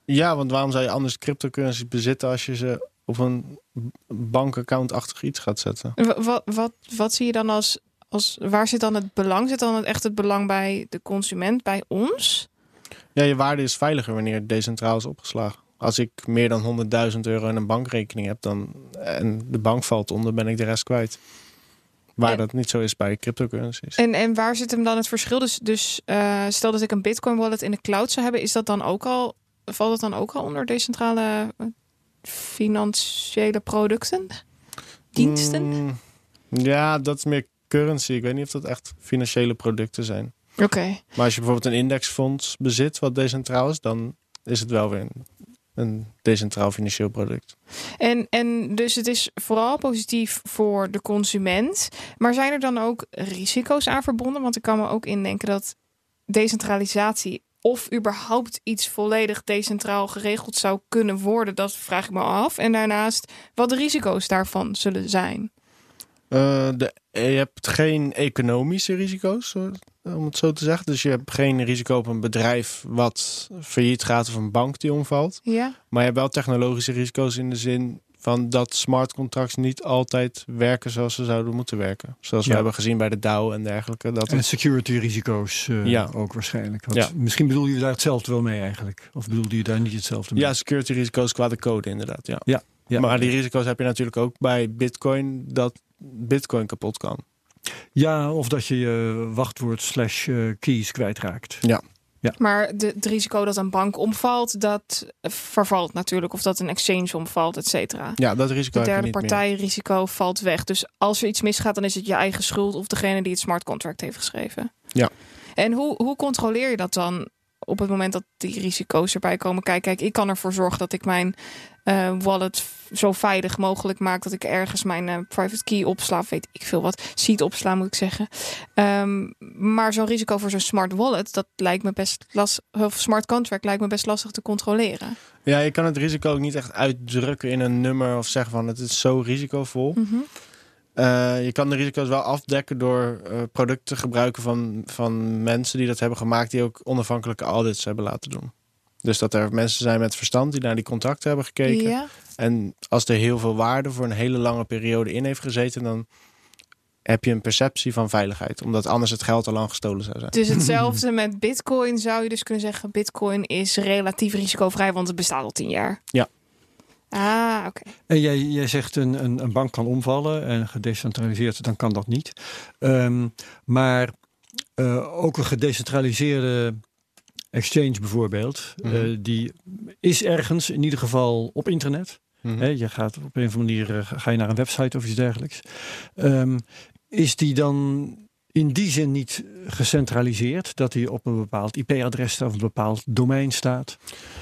Ja, want waarom zou je anders cryptocurrencies bezitten als je ze op een bankaccount-achtig iets gaat zetten? Wa- Wat, wat, wat zie je dan als, als. Waar zit dan het belang? Zit dan het, echt het belang bij de consument, bij ons? Ja, je waarde is veiliger wanneer het decentraal is opgeslagen. Als ik meer dan 100.000 euro in een bankrekening heb dan, en de bank valt onder, ben ik de rest kwijt. Waar En- dat niet zo is bij cryptocurrencies. En, en waar zit hem dan het verschil? Dus, dus eh, stel dat ik een Bitcoin wallet in de cloud zou hebben, is dat dan ook al. Valt het dan ook al onder decentrale eh, financiële producten? Diensten? Mm, ja, dat is meer currency. Ik weet niet of dat echt financiële producten zijn. Oké. Maar als je bijvoorbeeld een indexfonds bezit wat decentraal is, dan is het wel weer een, een decentraal financieel product. En, en dus het is vooral positief voor de consument. Maar zijn er dan ook risico's aan verbonden? Want ik kan me ook indenken dat decentralisatie of überhaupt iets volledig decentraal geregeld zou kunnen worden, dat vraag ik me af. En daarnaast wat de risico's daarvan zullen zijn. Eh, de, je hebt geen economische risico's, om het zo te zeggen. Dus je hebt geen risico op een bedrijf wat failliet gaat of een bank die omvalt. Ja. Maar je hebt wel technologische risico's in de zin van dat smart contracts niet altijd werken zoals ze zouden moeten werken. Zoals we hebben gezien bij de DAO en dergelijke. Dat En het- security risico's eh, Ja. ook waarschijnlijk. Want Ja. Misschien bedoel je daar hetzelfde wel mee eigenlijk. Of bedoelde je daar niet hetzelfde mee? ja, security risico's qua de code inderdaad. Ja. Ja. Maar die risico's heb je natuurlijk ook bij Bitcoin dat Bitcoin kapot kan. Ja, of dat je je wachtwoord slash eh, keys kwijtraakt. Ja. Maar de, het risico dat een bank omvalt, dat vervalt natuurlijk. Of dat een exchange omvalt, et cetera. Ja, dat risico De derde partijrisico valt weg. Dus als er iets misgaat, dan is het je eigen schuld of degene die het smart contract heeft geschreven. Ja. En hoe, hoe controleer je dat dan op het moment dat die risico's erbij komen? Kijk, kijk, ik kan ervoor zorgen dat ik mijn eh, wallet zo veilig mogelijk maak dat ik ergens mijn eh, private key opsla, of weet ik veel wat, seed opsla moet ik zeggen. Ehm, maar zo'n risico voor zo'n smart wallet, dat lijkt me best lastig, of smart contract lijkt me best lastig te controleren. Ja, je kan het risico ook niet echt uitdrukken in een nummer of zeggen van het is zo risicovol. Mhm. Eh, je kan de risico's wel afdekken door producten te gebruiken van, van mensen die dat hebben gemaakt, die ook onafhankelijke audits hebben laten doen. Dus dat er mensen zijn met verstand die naar die contracten hebben gekeken. Ja. En als er heel veel waarde voor een hele lange periode in heeft gezeten, dan heb je een perceptie van veiligheid. Omdat anders het geld al lang gestolen zou zijn. Dus hetzelfde met Bitcoin zou je dus kunnen zeggen: Bitcoin is relatief risicovrij, want het bestaat al tien jaar. Ja. Ah, oké. En jij, jij zegt een, een, een bank kan omvallen en gedecentraliseerd, dan kan dat niet. Ehm, maar eh, ook een gedecentraliseerde exchange bijvoorbeeld, Mhm. eh, die is ergens in ieder geval op internet. Mhm. Je gaat op een of andere manier eh, ga je naar een website of iets dergelijks. Ehm, is die dan in die zin niet gecentraliseerd? Dat hij op een bepaald IP-adres staat of een bepaald domein staat?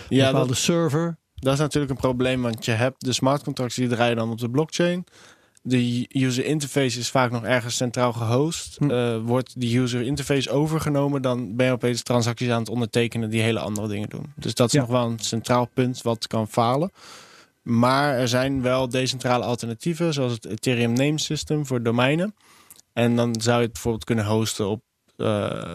Een Ja, bepaalde dat, server? dat is natuurlijk een probleem, want je hebt de smart contracts die draaien dan op de blockchain. De user interface is vaak nog ergens centraal gehost. Hm. Eh, wordt die user interface overgenomen, dan ben je opeens transacties aan het ondertekenen die hele andere dingen doen. Dus dat is Ja. nog wel een centraal punt wat kan falen. Maar er zijn wel decentrale alternatieven, zoals het Ethereum Name System voor domeinen. En dan zou je het bijvoorbeeld kunnen hosten op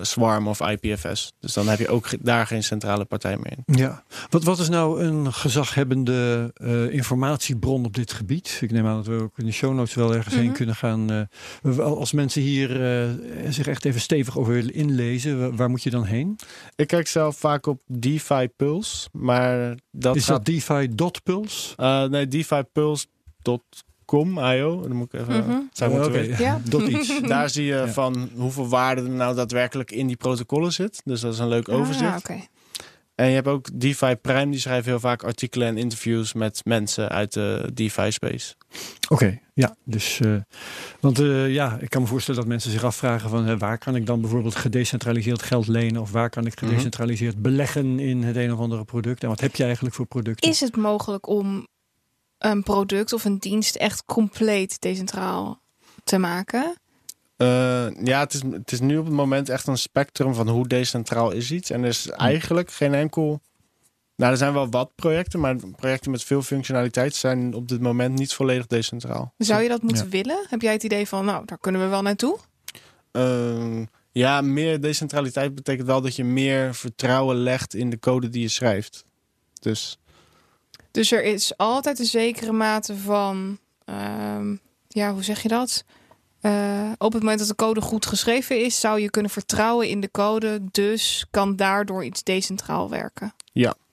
Swarm of IPFS. Dus dan heb je ook daar geen centrale partij meer in. Ja. Wat, wat is nou een gezaghebbende eh, informatiebron op dit gebied? Ik neem aan dat we ook in de show notes wel ergens heen Mhm. kunnen gaan. eh, als mensen hier eh, zich echt even stevig over willen inlezen, wa- waar moet je dan heen? Ik kijk zelf vaak op DeFi Pulse, maar dat is gaat... dat DeFi.puls? Eh, nee, DeFiPulse.com, IO. Dan moet ik even... Mhm. zou ik moeten oké. weten. Ja. Dot iets. Daar zie je Ja. van hoeveel waarde er nou daadwerkelijk in die protocollen zit. Dus dat is een leuk overzicht. Ah, oké. En je hebt ook DeFi Prime, die schrijven heel vaak artikelen en interviews met mensen uit de DeFi space. Oké, ja. Dus, eh, want eh, ja, ik kan me voorstellen dat mensen zich afvragen van waar kan ik dan bijvoorbeeld gedecentraliseerd geld lenen of waar kan ik Mhm. gedecentraliseerd beleggen in het een of andere product en wat heb je eigenlijk voor producten? Is het mogelijk om een product of een dienst echt compleet decentraal te maken? Eh, ja, het is, het is nu op het moment echt een spectrum van hoe decentraal is iets. En er is eigenlijk geen enkel... Nou, er zijn wel wat projecten, maar projecten met veel functionaliteit zijn op dit moment niet volledig decentraal. Zou je dat moeten willen? Heb jij het idee van, nou, daar kunnen we wel naartoe? Ehm, ja, meer decentraliteit betekent wel dat je meer vertrouwen legt in de code die je schrijft. Dus Dus er is altijd een zekere mate van, ehm, ja, hoe zeg je dat? Eh, op het moment dat de code goed geschreven is, zou je kunnen vertrouwen in de code. Dus kan daardoor iets decentraal werken.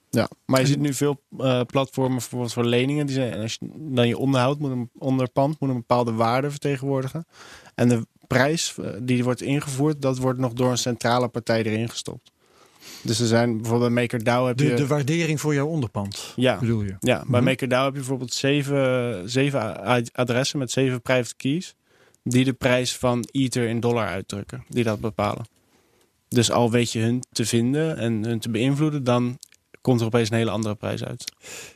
ja, maar je ziet nu veel eh, platformen bijvoorbeeld voor leningen. Die zijn, en als je dan je onderhoud moet een onderpand moet een bepaalde waarde vertegenwoordigen. En de prijs eh, die wordt ingevoerd, dat wordt nog door een centrale partij erin gestopt. Dus er zijn bijvoorbeeld bij MakerDAO heb je... De, de waardering voor jouw onderpand, ja, bedoel je? Ja, bij Mhm. MakerDAO heb je bijvoorbeeld zeven, zeven adressen met zeven private keys. Die de prijs van Ether in dollar uitdrukken. Die dat bepalen. Dus al weet je hun te vinden en hun te beïnvloeden, dan komt er opeens een hele andere prijs uit.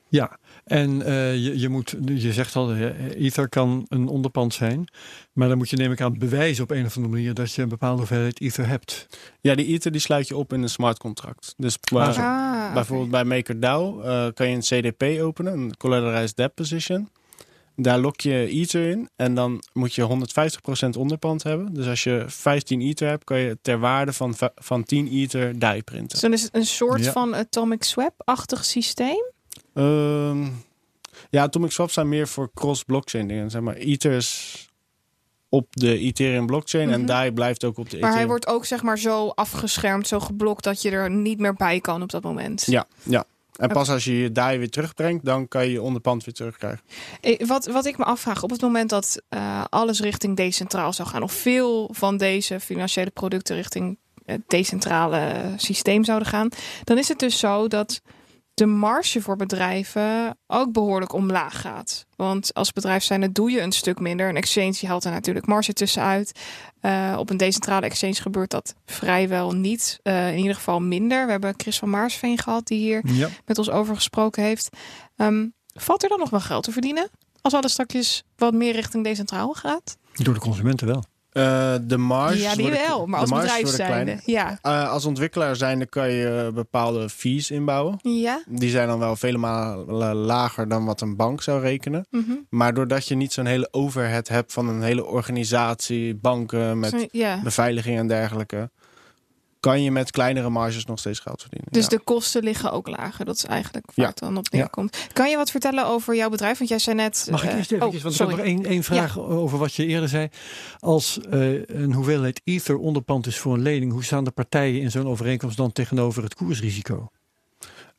Ja, en eh, je, je, moet, je zegt al, Ether kan een onderpand zijn. Maar dan moet je neem ik aan bewijzen op een of andere manier dat je een bepaalde hoeveelheid Ether hebt. Ja, die Ether die sluit je op in een smart contract. Dus Ah. Ah, bijvoorbeeld bij MakerDAO eh, kan je een CDP openen, een Collateralized Debt Position. Daar lok je Ether in en dan moet je 150% onderpand hebben. Dus als je 15 Ether hebt, kan je ter waarde van, va- van 10 Ether DAI printen. Dus dan is het een soort Ja. van atomic swap-achtig systeem. Ehm, ja, Atomic Swaps zijn meer voor cross-blockchain dingen. Zeg maar, op de Ethereum blockchain en Mhm. DAI blijft ook op de Maar hij wordt ook zeg maar zo afgeschermd, zo geblokt dat je er niet meer bij kan op dat moment. Ja, ja. En pas als je je DAI weer terugbrengt, dan kan je je onderpand weer terugkrijgen. Eh, Wat, wat ik me afvraag, op het moment dat eh, alles richting decentraal zou gaan, of veel van deze financiële producten richting het decentrale systeem zouden gaan, dan is het dus zo dat de marge voor bedrijven ook behoorlijk omlaag gaat. Want als bedrijf zijn, het doe je een stuk minder. Een exchange haalt er natuurlijk marge tussenuit. Uh, op een decentrale exchange gebeurt dat vrijwel niet. Uh, in ieder geval minder. We hebben Chris van Maarsveen gehad die hier ja. met ons over gesproken heeft. Um, valt er dan nog wel geld te verdienen? Als alles straks wat meer richting decentraal gaat? Door de consumenten wel. Uh, de marge. Ja, die wel, maar als bedrijf zijnde. Ja. Uh, als ontwikkelaar zijnde kan je bepaalde fees inbouwen. Ja. Die zijn dan wel vele malen lager dan wat een bank zou rekenen. Mm -hmm. Maar doordat je niet zo'n hele overhead hebt van een hele organisatie, banken met ja. beveiliging en dergelijke, kan je met kleinere marges nog steeds geld verdienen. Dus ja. de kosten liggen ook lager. Dat is eigenlijk waar Ja. het dan op neerkomt. Kan je wat vertellen over jouw bedrijf? Want jij zei net... Mag ik eh, eerst even, oh, want ik heb nog één, één vraag over wat je eerder zei. Als eh, een hoeveelheid ether onderpand is voor een lening, hoe staan de partijen in zo'n overeenkomst dan tegenover het koersrisico?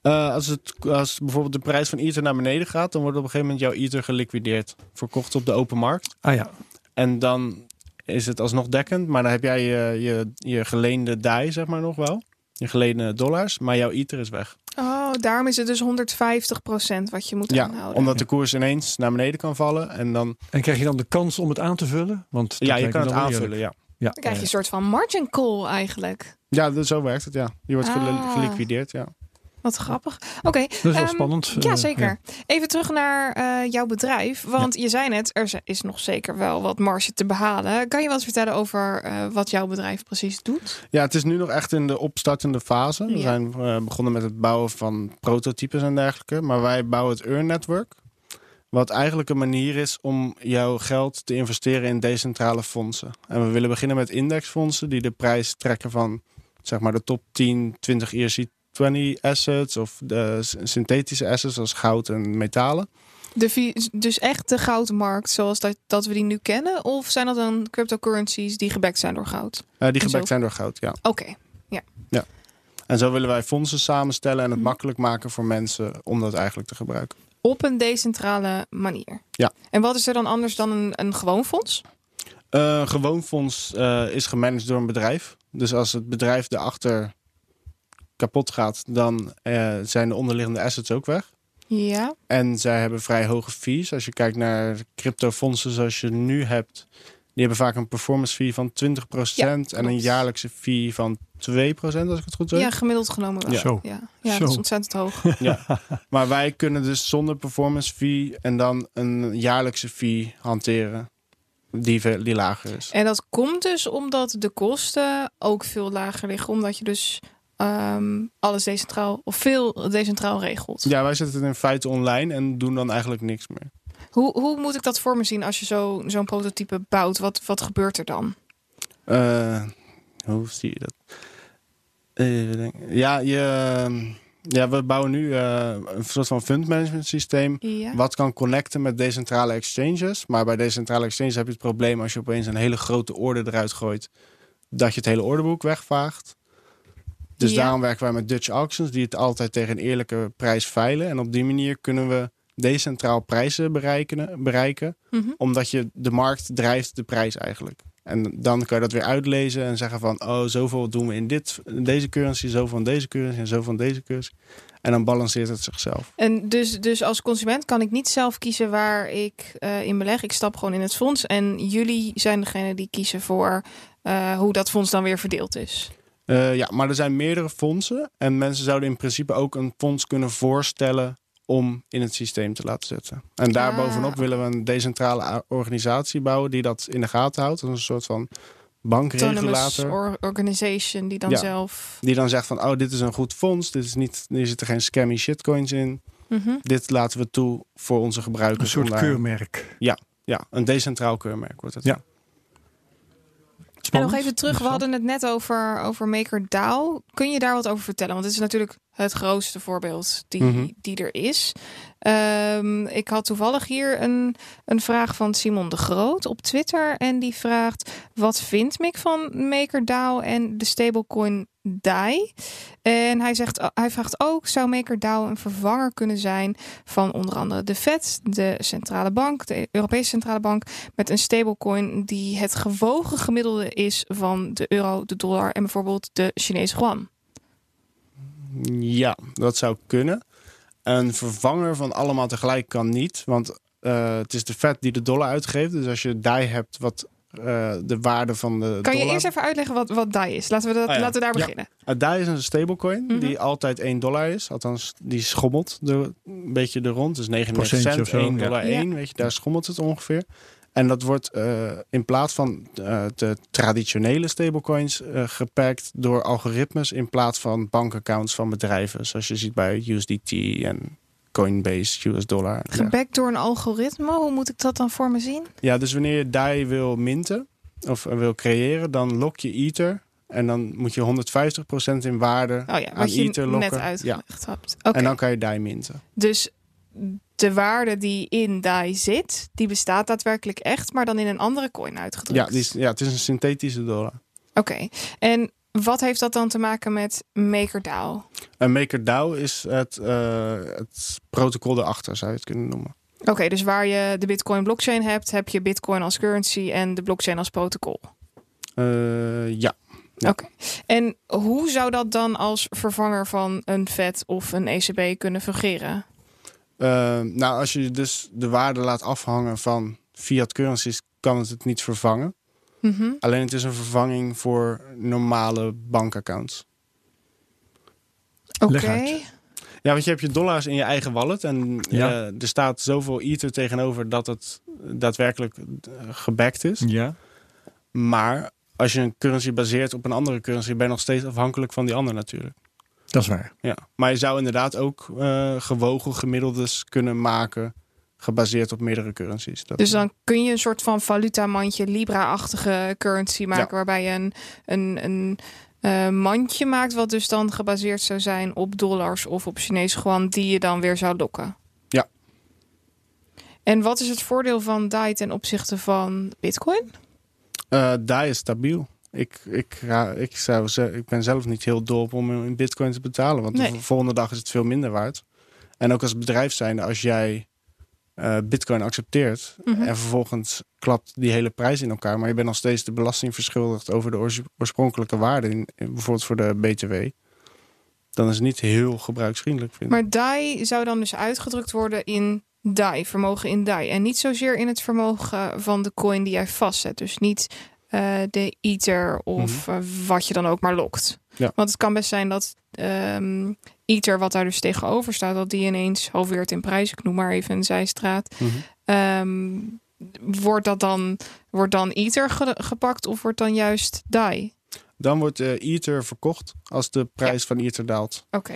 Eh, als, het, als bijvoorbeeld de prijs van Ether naar beneden gaat, dan wordt op een gegeven moment jouw Ether geliquideerd. Verkocht op de open markt. Ah ja, En dan is het alsnog dekkend, maar dan heb jij je, je, je geleende DAI, zeg maar nog wel. Je geleende dollars, maar jouw Ether is weg. Oh, daarom is het dus 150% wat je moet Ja, aanhouden. omdat de koers ineens naar beneden kan vallen. En dan, en krijg je dan de kans om het aan te vullen? Want ja, je kan het aanvullen, ja. Ja, Dan krijg je een soort van margin call eigenlijk. Ja, dus zo werkt het, ja. Je wordt Ah. geliquideerd, ja. Wat grappig. Oké. Dat is wel ehm, spannend. Ja, eh, zeker. Even terug naar eh, jouw bedrijf. Want je zei net, er is nog zeker wel wat marge te behalen. Kan je wat vertellen over eh, wat jouw bedrijf precies doet? Ja, het is nu nog echt in de opstartende fase. We Ja. zijn begonnen met het bouwen van prototypes en dergelijke. Maar wij bouwen het Earn Network. Wat eigenlijk een manier is om jouw geld te investeren in decentrale fondsen. En we willen beginnen met indexfondsen die de prijs trekken van zeg maar de top 10, 20 ERC20 assets of de synthetische assets zoals goud en metalen. De dus echt de goudmarkt zoals dat, dat we die nu kennen? Of zijn dat dan cryptocurrencies die gebackt zijn door goud? Eh, die gebackt zijn door goud, ja. Oké. En zo willen wij fondsen samenstellen en het makkelijk maken voor mensen om dat eigenlijk te gebruiken. Op een decentrale manier. Ja. En wat is er dan anders dan een, een gewoon fonds? Eh, Een gewoon fonds eh, is gemanaged door een bedrijf. Dus als het bedrijf erachter kapot gaat, dan eh, zijn de onderliggende assets ook weg. Ja. En zij hebben vrij hoge fees. Als je kijkt naar cryptofondsen zoals je nu hebt, die hebben vaak een performance fee van 20% en een jaarlijkse fee van 2%, als ik het goed zeg. Ja, gemiddeld genomen wel. Ja. Zo. Ja, ja Zo. dat is ontzettend hoog. Maar wij kunnen dus zonder performance fee en dan een jaarlijkse fee hanteren die, die lager is. En dat komt dus omdat de kosten ook veel lager liggen. Omdat je dus ehm, alles decentraal of veel decentraal regelt. Ja, wij zetten het in feite online en doen dan eigenlijk niks meer. Hoe, hoe moet ik dat voor me zien als je zo- zo'n prototype bouwt? Wat, wat gebeurt er dan? Eh, hoe zie je dat? Ja, je, ja, we bouwen nu eh, een soort van fund management systeem. Ja. Wat kan connecten met decentrale exchanges. Maar bij decentrale exchanges heb je het probleem als je opeens een hele grote orde eruit gooit. Dat je het hele orderboek wegvaagt. Dus Ja. daarom werken wij met Dutch Auctions, die het altijd tegen een eerlijke prijs veilen. En op die manier kunnen we decentraal prijzen bereiken, bereiken Mhm. omdat je de markt drijft de prijs eigenlijk. En dan kan je dat weer uitlezen en zeggen van... oh, zoveel doen we in, dit, in deze currency, zoveel in deze currency en zoveel van deze currency. En dan balanceert het zichzelf. En dus, dus als consument kan ik niet zelf kiezen waar ik eh, in beleg. Ik stap gewoon in het fonds. En jullie zijn degene die kiezen voor eh, hoe dat fonds dan weer verdeeld is. Eh, ja, maar er zijn meerdere fondsen. En mensen zouden in principe ook een fonds kunnen voorstellen... om in het systeem te laten zetten. En daarbovenop Ah. willen we een decentrale organisatie bouwen... die dat in de gaten houdt. Dat is een soort van bankregulator. or- organization die dan Ja. zelf... Die dan zegt van, oh, dit is een goed fonds. Dit is niet, hier zitten geen scammy shitcoins in. Mhm. dit laten we toe voor onze Een gebruikers. soort om daar- keurmerk. Ja, een decentraal keurmerk wordt het. Ja. Spannend. nog even terug, we hadden het net over, over MakerDAO. Kun je daar wat over vertellen? Want het is natuurlijk het grootste voorbeeld die, Mhm. die er is. Ehm, ik had toevallig hier een, een vraag van Simon de Groot op Twitter. En die vraagt: Wat vindt Mick van MakerDAO en de stablecoin DAI? En hij, zegt, hij vraagt ook: Zou MakerDAO een vervanger kunnen zijn van onder andere de Fed, de centrale bank, de Europese centrale bank, met een stablecoin die het gewogen gemiddelde is van de euro, de dollar en bijvoorbeeld de Chinese yuan? Ja, dat zou kunnen. Een vervanger van allemaal tegelijk kan niet. Want eh, het is de Fed die de dollar uitgeeft. Dus als je DAI hebt wat eh, de waarde van de Kan je eerst even uitleggen wat, wat DAI is? Laten we, dat, Oh ja. laten we daar Ja. beginnen. Uh, DAI is een stablecoin Mhm. die altijd 1 dollar is. Althans, die schommelt een beetje er rond. Dus 99 Procentje cent, of zo, 1 ja. dollar Ja. 1. Weet je, daar schommelt het ongeveer. En dat wordt eh, in plaats van eh, de traditionele stablecoins eh gepakt door algoritmes in plaats van bankaccounts van bedrijven. Zoals je ziet bij USDT en Coinbase, US dollar. Ja. Gebackt door een algoritme, hoe moet ik dat dan voor me zien? Ja, dus wanneer je DAI wil minten of wil creëren, dan lok je Ether. En dan moet je 150% in waarde Oh ja, aan Ether net lokken. uitgelegd hebt. En dan kan je DAI minten. dus de waarde die in DAI zit, die bestaat daadwerkelijk echt, maar dan in een andere coin uitgedrukt. Ja, die is, ja, het is een synthetische dollar. Oké, en wat heeft dat dan te maken met MakerDAO? En MakerDAO is het, eh, het protocol erachter, zou je het kunnen noemen. Oké, dus waar je de Bitcoin blockchain hebt, heb je Bitcoin als currency en de blockchain als protocol. Eh, ja. Ja. Oké. En hoe zou dat dan als vervanger van een FED of een ECB kunnen fungeren? Eh, nou, als je dus de waarde laat afhangen van fiat currencies, kan het het niet vervangen. Mhm. Alleen het is een vervanging voor normale bankaccounts. Oké. Ja, want je hebt je dollars in je eigen wallet. En Ja. eh, er staat zoveel ether tegenover dat het daadwerkelijk eh, gebackt is. Ja. Maar als je een currency baseert op een andere currency, ben je nog steeds afhankelijk van die andere natuurlijk. Dat is waar. Ja. Maar je zou inderdaad ook eh, gewogen gemiddeldes kunnen maken, gebaseerd op meerdere currencies. Dat, Dus dan kun je een soort van valutamandje, Libra-achtige currency maken, Ja. waarbij je een, een, een eh, mandje maakt, wat dus dan gebaseerd zou zijn op dollars of op Chinese yuan, die je dan weer zou lokken. Ja. En wat is het voordeel van DAI ten opzichte van Bitcoin? Eh, DAI is stabiel. Ik, ik, ja, ik, zou ik ben zelf niet heel dol op om in bitcoin te betalen. Want Nee. de volgende dag is het veel minder waard. En ook als bedrijf zijnde, als jij eh, bitcoin accepteert... Mhm. en vervolgens klapt die hele prijs in elkaar... maar je bent nog steeds de belasting verschuldigd over de oors- oorspronkelijke waarde... In, in- bijvoorbeeld voor de BTW... dan is het niet heel gebruiksvriendelijk, vind ik. Maar DAI zou dan dus uitgedrukt worden in DAI, vermogen in DAI. En niet zozeer in het vermogen van de coin die jij vastzet. Dus niet eh, de Ether of eh, wat je dan ook maar lokt. Mhm. Ja. Want het kan best zijn dat ehm Ether, wat daar dus tegenover staat, dat die ineens halveert in prijs. Ik noem maar even een zijstraat. Mhm. Ehm, wordt dat dan, wordt dan ge- gepakt of wordt dan juist DAI? Dan wordt eh, Ether verkocht als de prijs van Ether daalt. Oké.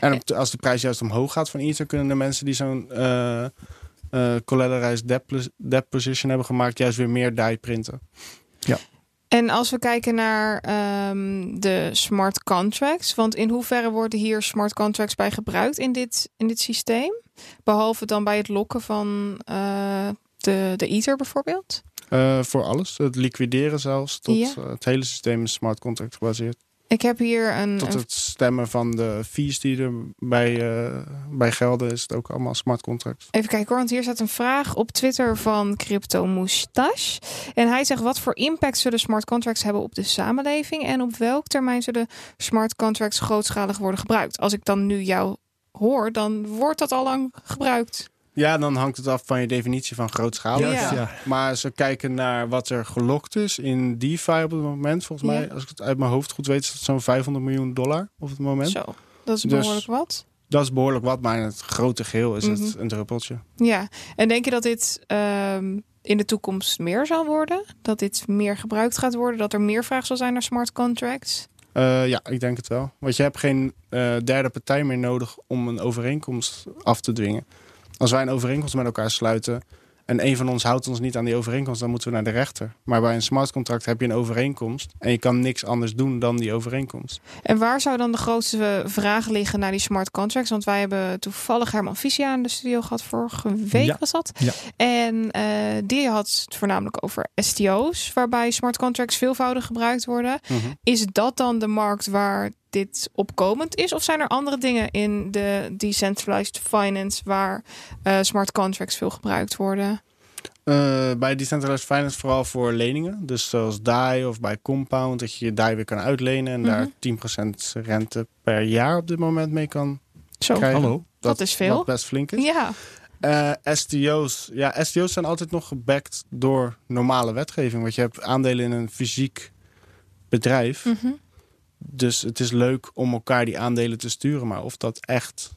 En op de- als de prijs juist omhoog gaat van Ether... kunnen de mensen die zo'n eh collateralized debt, debt position hebben gemaakt... juist weer meer DAI printen. En als we kijken naar ehm, de smart contracts, want in hoeverre worden hier smart contracts bij gebruikt in dit, in dit systeem? Behalve dan bij het lokken van eh, de, de Ether bijvoorbeeld? Eh, voor alles. Het liquideren zelfs. Tot Ja. het hele systeem is smart contract gebaseerd. Ik heb hier een. Tot het stemmen van de fees die er bij, eh, bij gelden is het ook allemaal smart contracts. Even kijken hoor, want hier staat een vraag op Twitter van Crypto Moustache. En hij zegt: wat voor impact zullen smart contracts hebben op de samenleving? En op welk termijn zullen smart contracts grootschalig worden gebruikt? Als ik dan nu jou hoor, dan wordt dat al lang gebruikt. Ja, dan hangt het af van je definitie van grootschalig. Ja. ja. Maar als we kijken naar wat er gelokt is in DeFi op het moment, volgens Ja. mij, als ik het uit mijn hoofd goed weet, is dat zo'n 500 miljoen dollar op het moment. Zo, dat is Dus- behoorlijk wat. Dat is behoorlijk wat, maar in het grote geheel is het Mhm. een druppeltje. Ja, en denk je dat dit ehm, in de toekomst meer zal worden? Dat dit meer gebruikt gaat worden? Dat er meer vraag zal zijn naar smart contracts? Eh, ja, ik denk het wel. Want je hebt geen eh, derde partij meer nodig om een overeenkomst af te dwingen. Als wij een overeenkomst met elkaar sluiten en een van ons houdt ons niet aan die overeenkomst, dan moeten we naar de rechter. Maar bij een smart contract heb je een overeenkomst en je kan niks anders doen dan die overeenkomst. En waar zou dan de grootste vraag liggen naar die smart contracts? Want wij hebben toevallig Herman Visia in de studio gehad vorige week Ja. was dat. Ja. En eh, die had het voornamelijk over STO's, waarbij smart contracts veelvoudig gebruikt worden. Is dat dan de markt waar dit opkomend is? Of zijn er andere dingen in de decentralized finance waar eh, smart contracts veel gebruikt worden? Eh, bij decentralized finance vooral voor leningen. Dus zoals DAI of bij Compound, dat je je DAI weer kan uitlenen en Mhm. daar 10% rente per jaar op dit moment mee kan Zo. krijgen. Hallo. Dat is veel. Wat best flink is. Ja, Eh, STO's. Ja, STO's zijn altijd nog gebackt door normale wetgeving. Want je hebt aandelen in een fysiek bedrijf. Mhm. Dus het is leuk om elkaar die aandelen te sturen. Maar of dat echt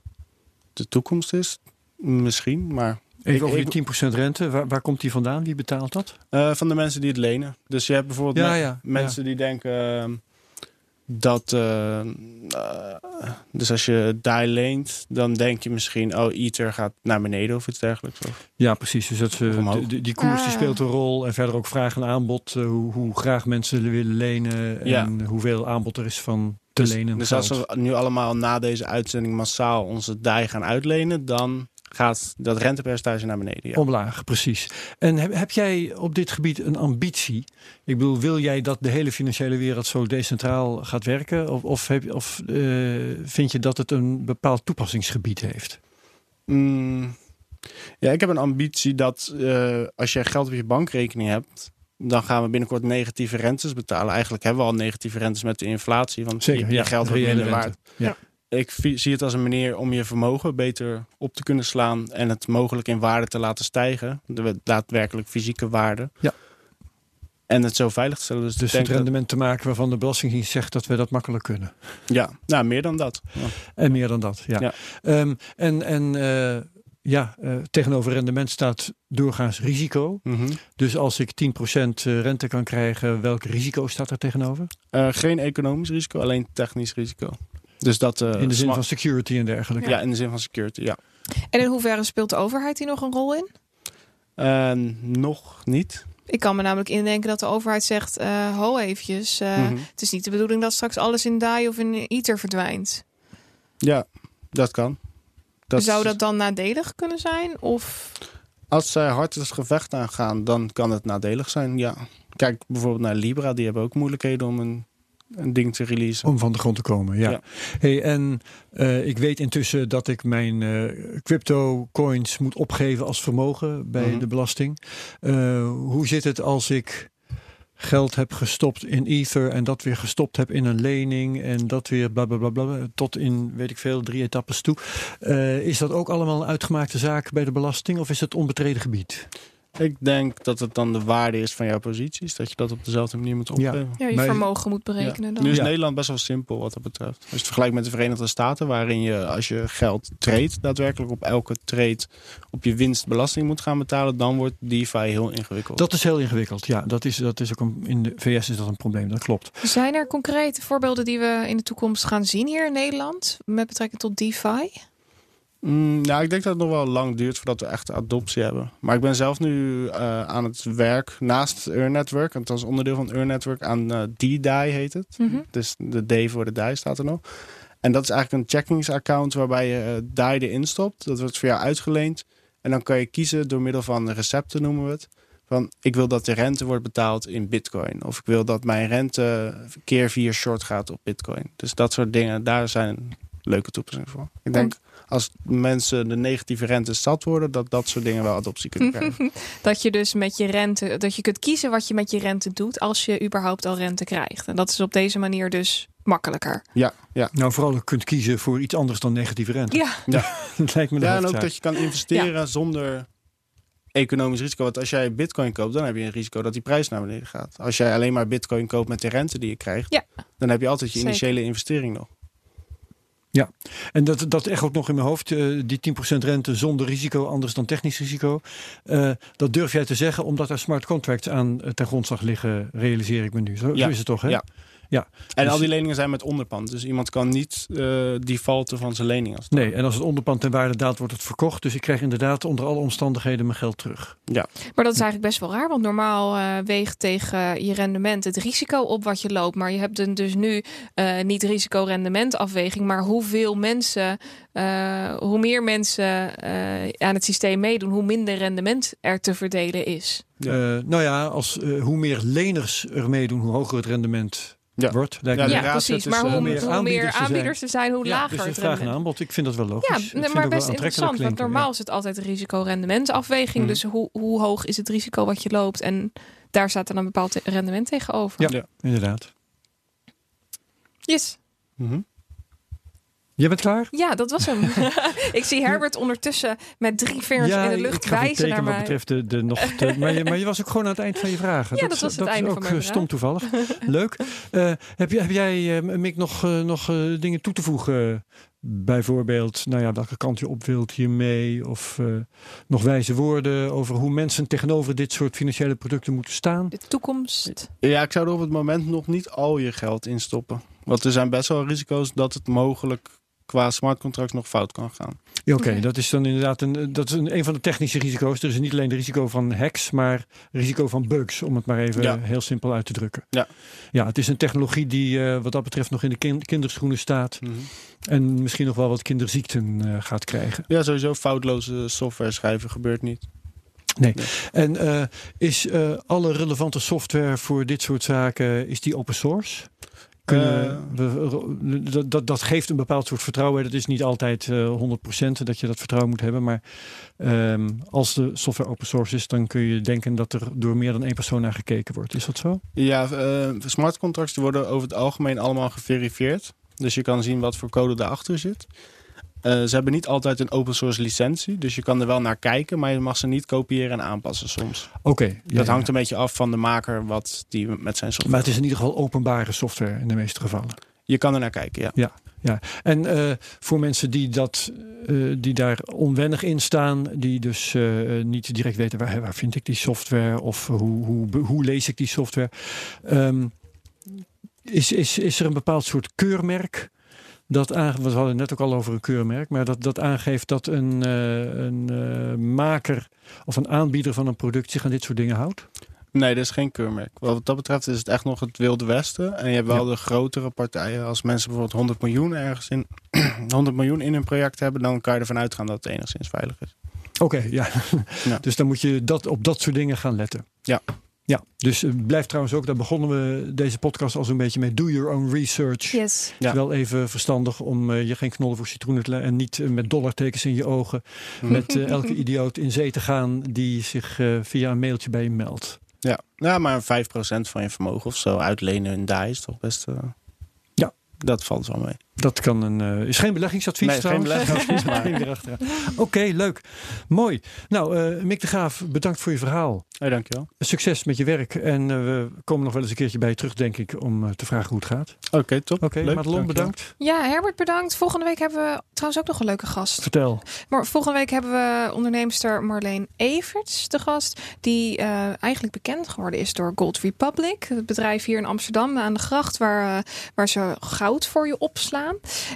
de toekomst is, misschien. Maar Even Ik- over die 10% rente. Waar, waar komt die vandaan? Wie betaalt dat? eh, van de mensen die het lenen. Dus je hebt bijvoorbeeld Ja, me- ja, mensen die denken ehm, dat... eh, eh, dus als je DAI leent, dan denk je misschien... oh, Ether gaat naar beneden of iets dergelijks. Of- Ja, precies. Dus dat, ze die, die- die koers die Ah. speelt een rol. En verder ook vraag en aanbod. eh, hoe, hoe graag mensen willen lenen. Ja. En hoeveel aanbod er is van te Dus, lenen. dus als geld. we nu allemaal na deze uitzending massaal onze DAI gaan uitlenen... dan gaat dat rentepercentage naar beneden. Ja. Omlaag, precies. En heb, heb jij op dit gebied een ambitie? Ik bedoel, wil jij dat de hele financiële wereld zo decentraal gaat werken? Of, of, heb, of eh, vind je dat het een bepaald toepassingsgebied heeft? Mm, ja, ik heb een ambitie dat eh, als je geld op je bankrekening hebt... dan gaan we binnenkort negatieve rentes betalen. Eigenlijk hebben we al negatieve rentes met de inflatie. Want Zeker, je, je ja, geld wordt minder waard. Ja. Ik zie het als een manier om je vermogen beter op te kunnen slaan... en het mogelijk in waarde te laten stijgen. De daadwerkelijk fysieke waarde. Ja. En het zo veilig te stellen. Dus, Dus het rendement te maken waarvan de Belastingdienst zegt dat we dat makkelijk kunnen. ja, nou, meer dan dat. Ja. En meer dan dat, ja. Ja. Ehm, en en eh, ja, eh, tegenover rendement staat doorgaans risico. Mhm. Dus als ik 10% rente kan krijgen, welk risico staat er tegenover? Eh, geen economisch risico, alleen technisch risico. Dus dat, eh, In de zin van security en dergelijke. Ja, in de zin van security, ja. En in hoeverre speelt de overheid hier nog een rol in? Eh, nog niet. Ik kan me namelijk indenken dat de overheid zegt: eh, ho eventjes, eh, Mhm. het is niet de bedoeling dat straks alles in DAI of in Ether verdwijnt. Ja, dat kan. Dat Zou dat dan nadelig kunnen zijn? Of Als zij hard het gevecht aangaan, dan kan het nadelig zijn, ja. Kijk bijvoorbeeld naar Libra, die hebben ook moeilijkheden om een, een ding te releasen. Om van de grond te komen, ja. Ja. Hey, en eh, ik weet intussen dat ik mijn eh, crypto coins moet opgeven als vermogen bij Mhm. de belasting. Eh, hoe zit het als ik geld heb gestopt in Ether en dat weer gestopt heb in een lening en dat weer bla bla bla, bla tot in weet ik veel drie etappes toe. Is dat ook allemaal een uitgemaakte zaak bij de belasting of is het onbetreden gebied? Ik denk dat het dan de waarde is van jouw posities, dat je dat op dezelfde manier moet opgeven. ja, je vermogen moet berekenen dan? Nu is Ja. Nederland best wel simpel wat dat betreft. Als je het vergelijkt met de Verenigde Staten, waarin je als je geld trade, daadwerkelijk op elke trade op je winst belasting moet gaan betalen, dan wordt DeFi heel ingewikkeld. Dat is heel ingewikkeld. Ja, dat is, dat is ook een, in de VS is dat een probleem. Dat klopt. Zijn er concrete voorbeelden die we in de toekomst gaan zien hier in Nederland met betrekking tot DeFi? Mm, nou, ik denk dat het nog wel lang duurt voordat we echt adoptie hebben. Maar ik ben zelf nu eh, aan het werk naast het Earn Network, want dat is onderdeel van het Earn Network, aan eh D-DAI heet het. Mhm. Dus de D voor de DAI staat er nog. En dat is eigenlijk een checkingsaccount waarbij je eh, DAI erin stopt. Dat wordt voor jou uitgeleend. En dan kan je kiezen door middel van recepten noemen we het. Van ik wil dat de rente wordt betaald in bitcoin. Of ik wil dat mijn rente keer vier short gaat op bitcoin. Dus dat soort dingen, daar zijn leuke toepassingen voor. Ik denk als mensen de negatieve rente zat worden, dat dat soort dingen wel adoptie kunnen krijgen. Dat je dus met je rente, dat je kunt kiezen wat je met je rente doet als je überhaupt al rente krijgt. En dat is op deze manier dus makkelijker. ja, ja. Nou, vooral ook kunt kiezen voor iets anders dan negatieve rente. Ja, dat lijkt me de Ja, en ook dat je kan investeren zonder economisch risico. Want als jij bitcoin koopt, dan heb je een risico dat die prijs naar beneden gaat. Als jij alleen maar bitcoin koopt met de rente die je krijgt, Ja. dan heb je altijd je Zeker. initiële investering nog. En dat, dat echt ook nog in mijn hoofd, eh, die 10% rente zonder risico, anders dan technisch risico. Eh, dat durf jij te zeggen, omdat er smart contracts aan eh, ten grondslag liggen, realiseer ik me nu. Zo, Ja, zo is het toch, hè? ja. Ja. En Dus- al die leningen zijn met onderpand. Dus iemand kan niet eh defaulten van zijn lening. Als het Nee, en als het onderpand ten waarde daalt, wordt het verkocht. Dus ik krijg inderdaad onder alle omstandigheden mijn geld terug. Maar dat is eigenlijk best wel raar, want normaal eh, weegt tegen je rendement het risico op wat je loopt. Maar je hebt dan dus nu eh, niet risico-rendementafweging, maar hoeveel mensen, eh, hoe meer mensen eh, aan het systeem meedoen, hoe minder rendement er te verdelen is. Ja. Eh, nou ja, als, eh, hoe meer leners er meedoen, hoe hoger het rendement Ja. wordt. Lijkt Ja, me. precies. Maar dus, hoe, eh, hoe meer aanbieders aanbieders, er zijn. er zijn, hoe Ja, lager dus het een vraag en rendement. aanbod. Ik vind dat wel logisch. Ja, nee, maar best interessant. Want normaal ja. is het altijd risico-rendementafweging. Mhm. Dus hoe, hoe hoog is het risico wat je loopt? En daar staat dan een bepaald rendement tegenover. Ja. Ja. Inderdaad. Yes. Mhm. Jij bent klaar? Ja, dat was hem. ik zie Herbert ondertussen met drie vingers in de ik lucht een wijzen naar wat mij. betreft de, de nog te, maar, je, maar je was ook gewoon aan het eind van je vragen. Ja, dat was het is einde ook van mijn eh, stom toevallig. Leuk. Eh, heb, je, heb jij, eh, Mick, nog, eh, nog eh, dingen toe te voegen? Bijvoorbeeld, nou ja, welke kant je op wilt hiermee? Of eh, nog wijze woorden over hoe mensen tegenover dit soort financiële producten moeten staan? De toekomst. Ja, ik zou er op het moment nog niet al je geld in stoppen. Want er zijn best wel risico's dat het mogelijk qua smart contract nog fout kan gaan. Ja, Oké, dat is dan inderdaad een, dat is een, een van de technische risico's. Er is niet alleen het risico van hacks, maar risico van bugs, om het maar even Ja. heel simpel uit te drukken. Ja. ja het is een technologie die eh, wat dat betreft nog in de kin- kinderschoenen staat en misschien nog wel wat kinderziekten eh, gaat krijgen. Ja, sowieso foutloze software schrijven gebeurt niet. En eh, is eh, alle relevante software voor dit soort zaken, is die open source? Kunnen Eh. we, dat, dat, dat geeft een bepaald soort vertrouwen. Dat is niet altijd eh 100% dat je dat vertrouwen moet hebben. Maar ehm, als de software open source is, dan kun je denken dat er door meer dan één persoon naar gekeken wordt. Is dat zo? Ja, eh, smart contracts die worden over het algemeen allemaal geverifieerd. Dus je kan zien wat voor code daarachter zit. Eh, ze hebben niet altijd een open source licentie. Dus je kan er wel naar kijken, maar je mag ze niet kopiëren en aanpassen soms. Oké. ja, dat ja. hangt een beetje af van de maker wat die met zijn software. Maar het is in ieder geval openbare software in de meeste gevallen. Je kan er naar kijken, ja. En eh, voor mensen die, dat, eh, die daar onwennig in staan, die dus niet direct weten waar, waar vind ik die software of hoe, hoe, hoe lees ik die software. Ehm, is, is, is er een bepaald soort keurmerk? Dat aange- we hadden het net ook al over een keurmerk, maar dat, dat aangeeft dat een, eh, een eh, maker of een aanbieder van een product zich aan dit soort dingen houdt? Nee, dat is geen keurmerk. Wat dat betreft is het echt nog het wilde westen. En je hebt wel de grotere partijen. Als mensen bijvoorbeeld 100 miljoen ergens in 100 miljoen in een project hebben, dan kan je ervan uitgaan dat het enigszins veilig is. Oké, ja. Ja. Dus dan moet je dat, op dat soort dingen gaan letten. Ja. Ja, dus eh, blijf trouwens ook, daar begonnen we deze podcast al zo'n beetje mee. Do your own research. Yes. Het is wel even verstandig om eh, je geen knollen voor citroenen te leggen en niet eh, met dollartekens in je ogen met elke idioot in zee te gaan die zich eh, via een mailtje bij je meldt. Ja, ja maar 5% van je vermogen of zo uitlenen in DAI is toch best... eh, Ja. Dat valt wel mee. Dat kan een, eh, is geen beleggingsadvies Nee, geen trouwens. beleggingsadvies, maar- Geen. Oké, leuk. Mooi. Nou, eh Mick de Graaf, bedankt voor je verhaal. Hey, dankjewel. Succes met je werk. En eh, we komen nog wel eens een keertje bij je terug, denk ik, om te vragen hoe het gaat. Oké, top. Oké, Leuk, Madelon, bedankt. Ja, Herbert bedankt. Volgende week hebben we trouwens ook nog een leuke gast. Vertel. Maar volgende week hebben we onderneemster Marleen Everts te gast. Die eh, eigenlijk bekend geworden is door Gold Republic. Het bedrijf hier in Amsterdam aan de gracht waar, waar ze goud voor je opslaan.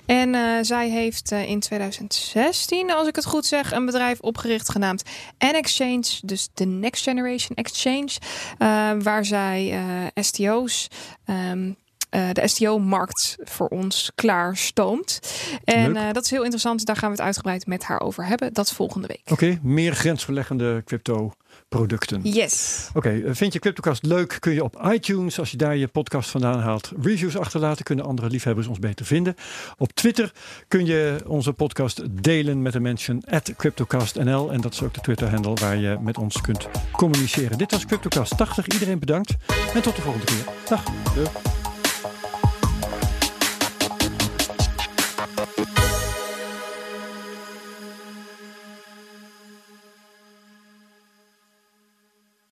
En eh, zij heeft eh, in 2016, als ik het goed zeg, een bedrijf opgericht genaamd N-Exchange. Dus de Next Generation Exchange. eh, waar zij STO's... ehm, eh, de STO-markt voor ons klaar stoomt. En dat is heel interessant. Daar gaan we het uitgebreid met haar over hebben. Dat volgende week. Oké, meer grensverleggende crypto producten. Yes. Oké, eh, vind je CryptoCast leuk? Kun je op iTunes, als je daar je podcast vandaan haalt, reviews achterlaten. Kunnen andere liefhebbers ons beter vinden. Op Twitter kun je onze podcast delen met de mention at CryptoCastNL. En dat is ook de Twitter-handle waar je met ons kunt communiceren. Dit was CryptoCast 80. Iedereen bedankt. En tot de volgende keer. Dag. Doei.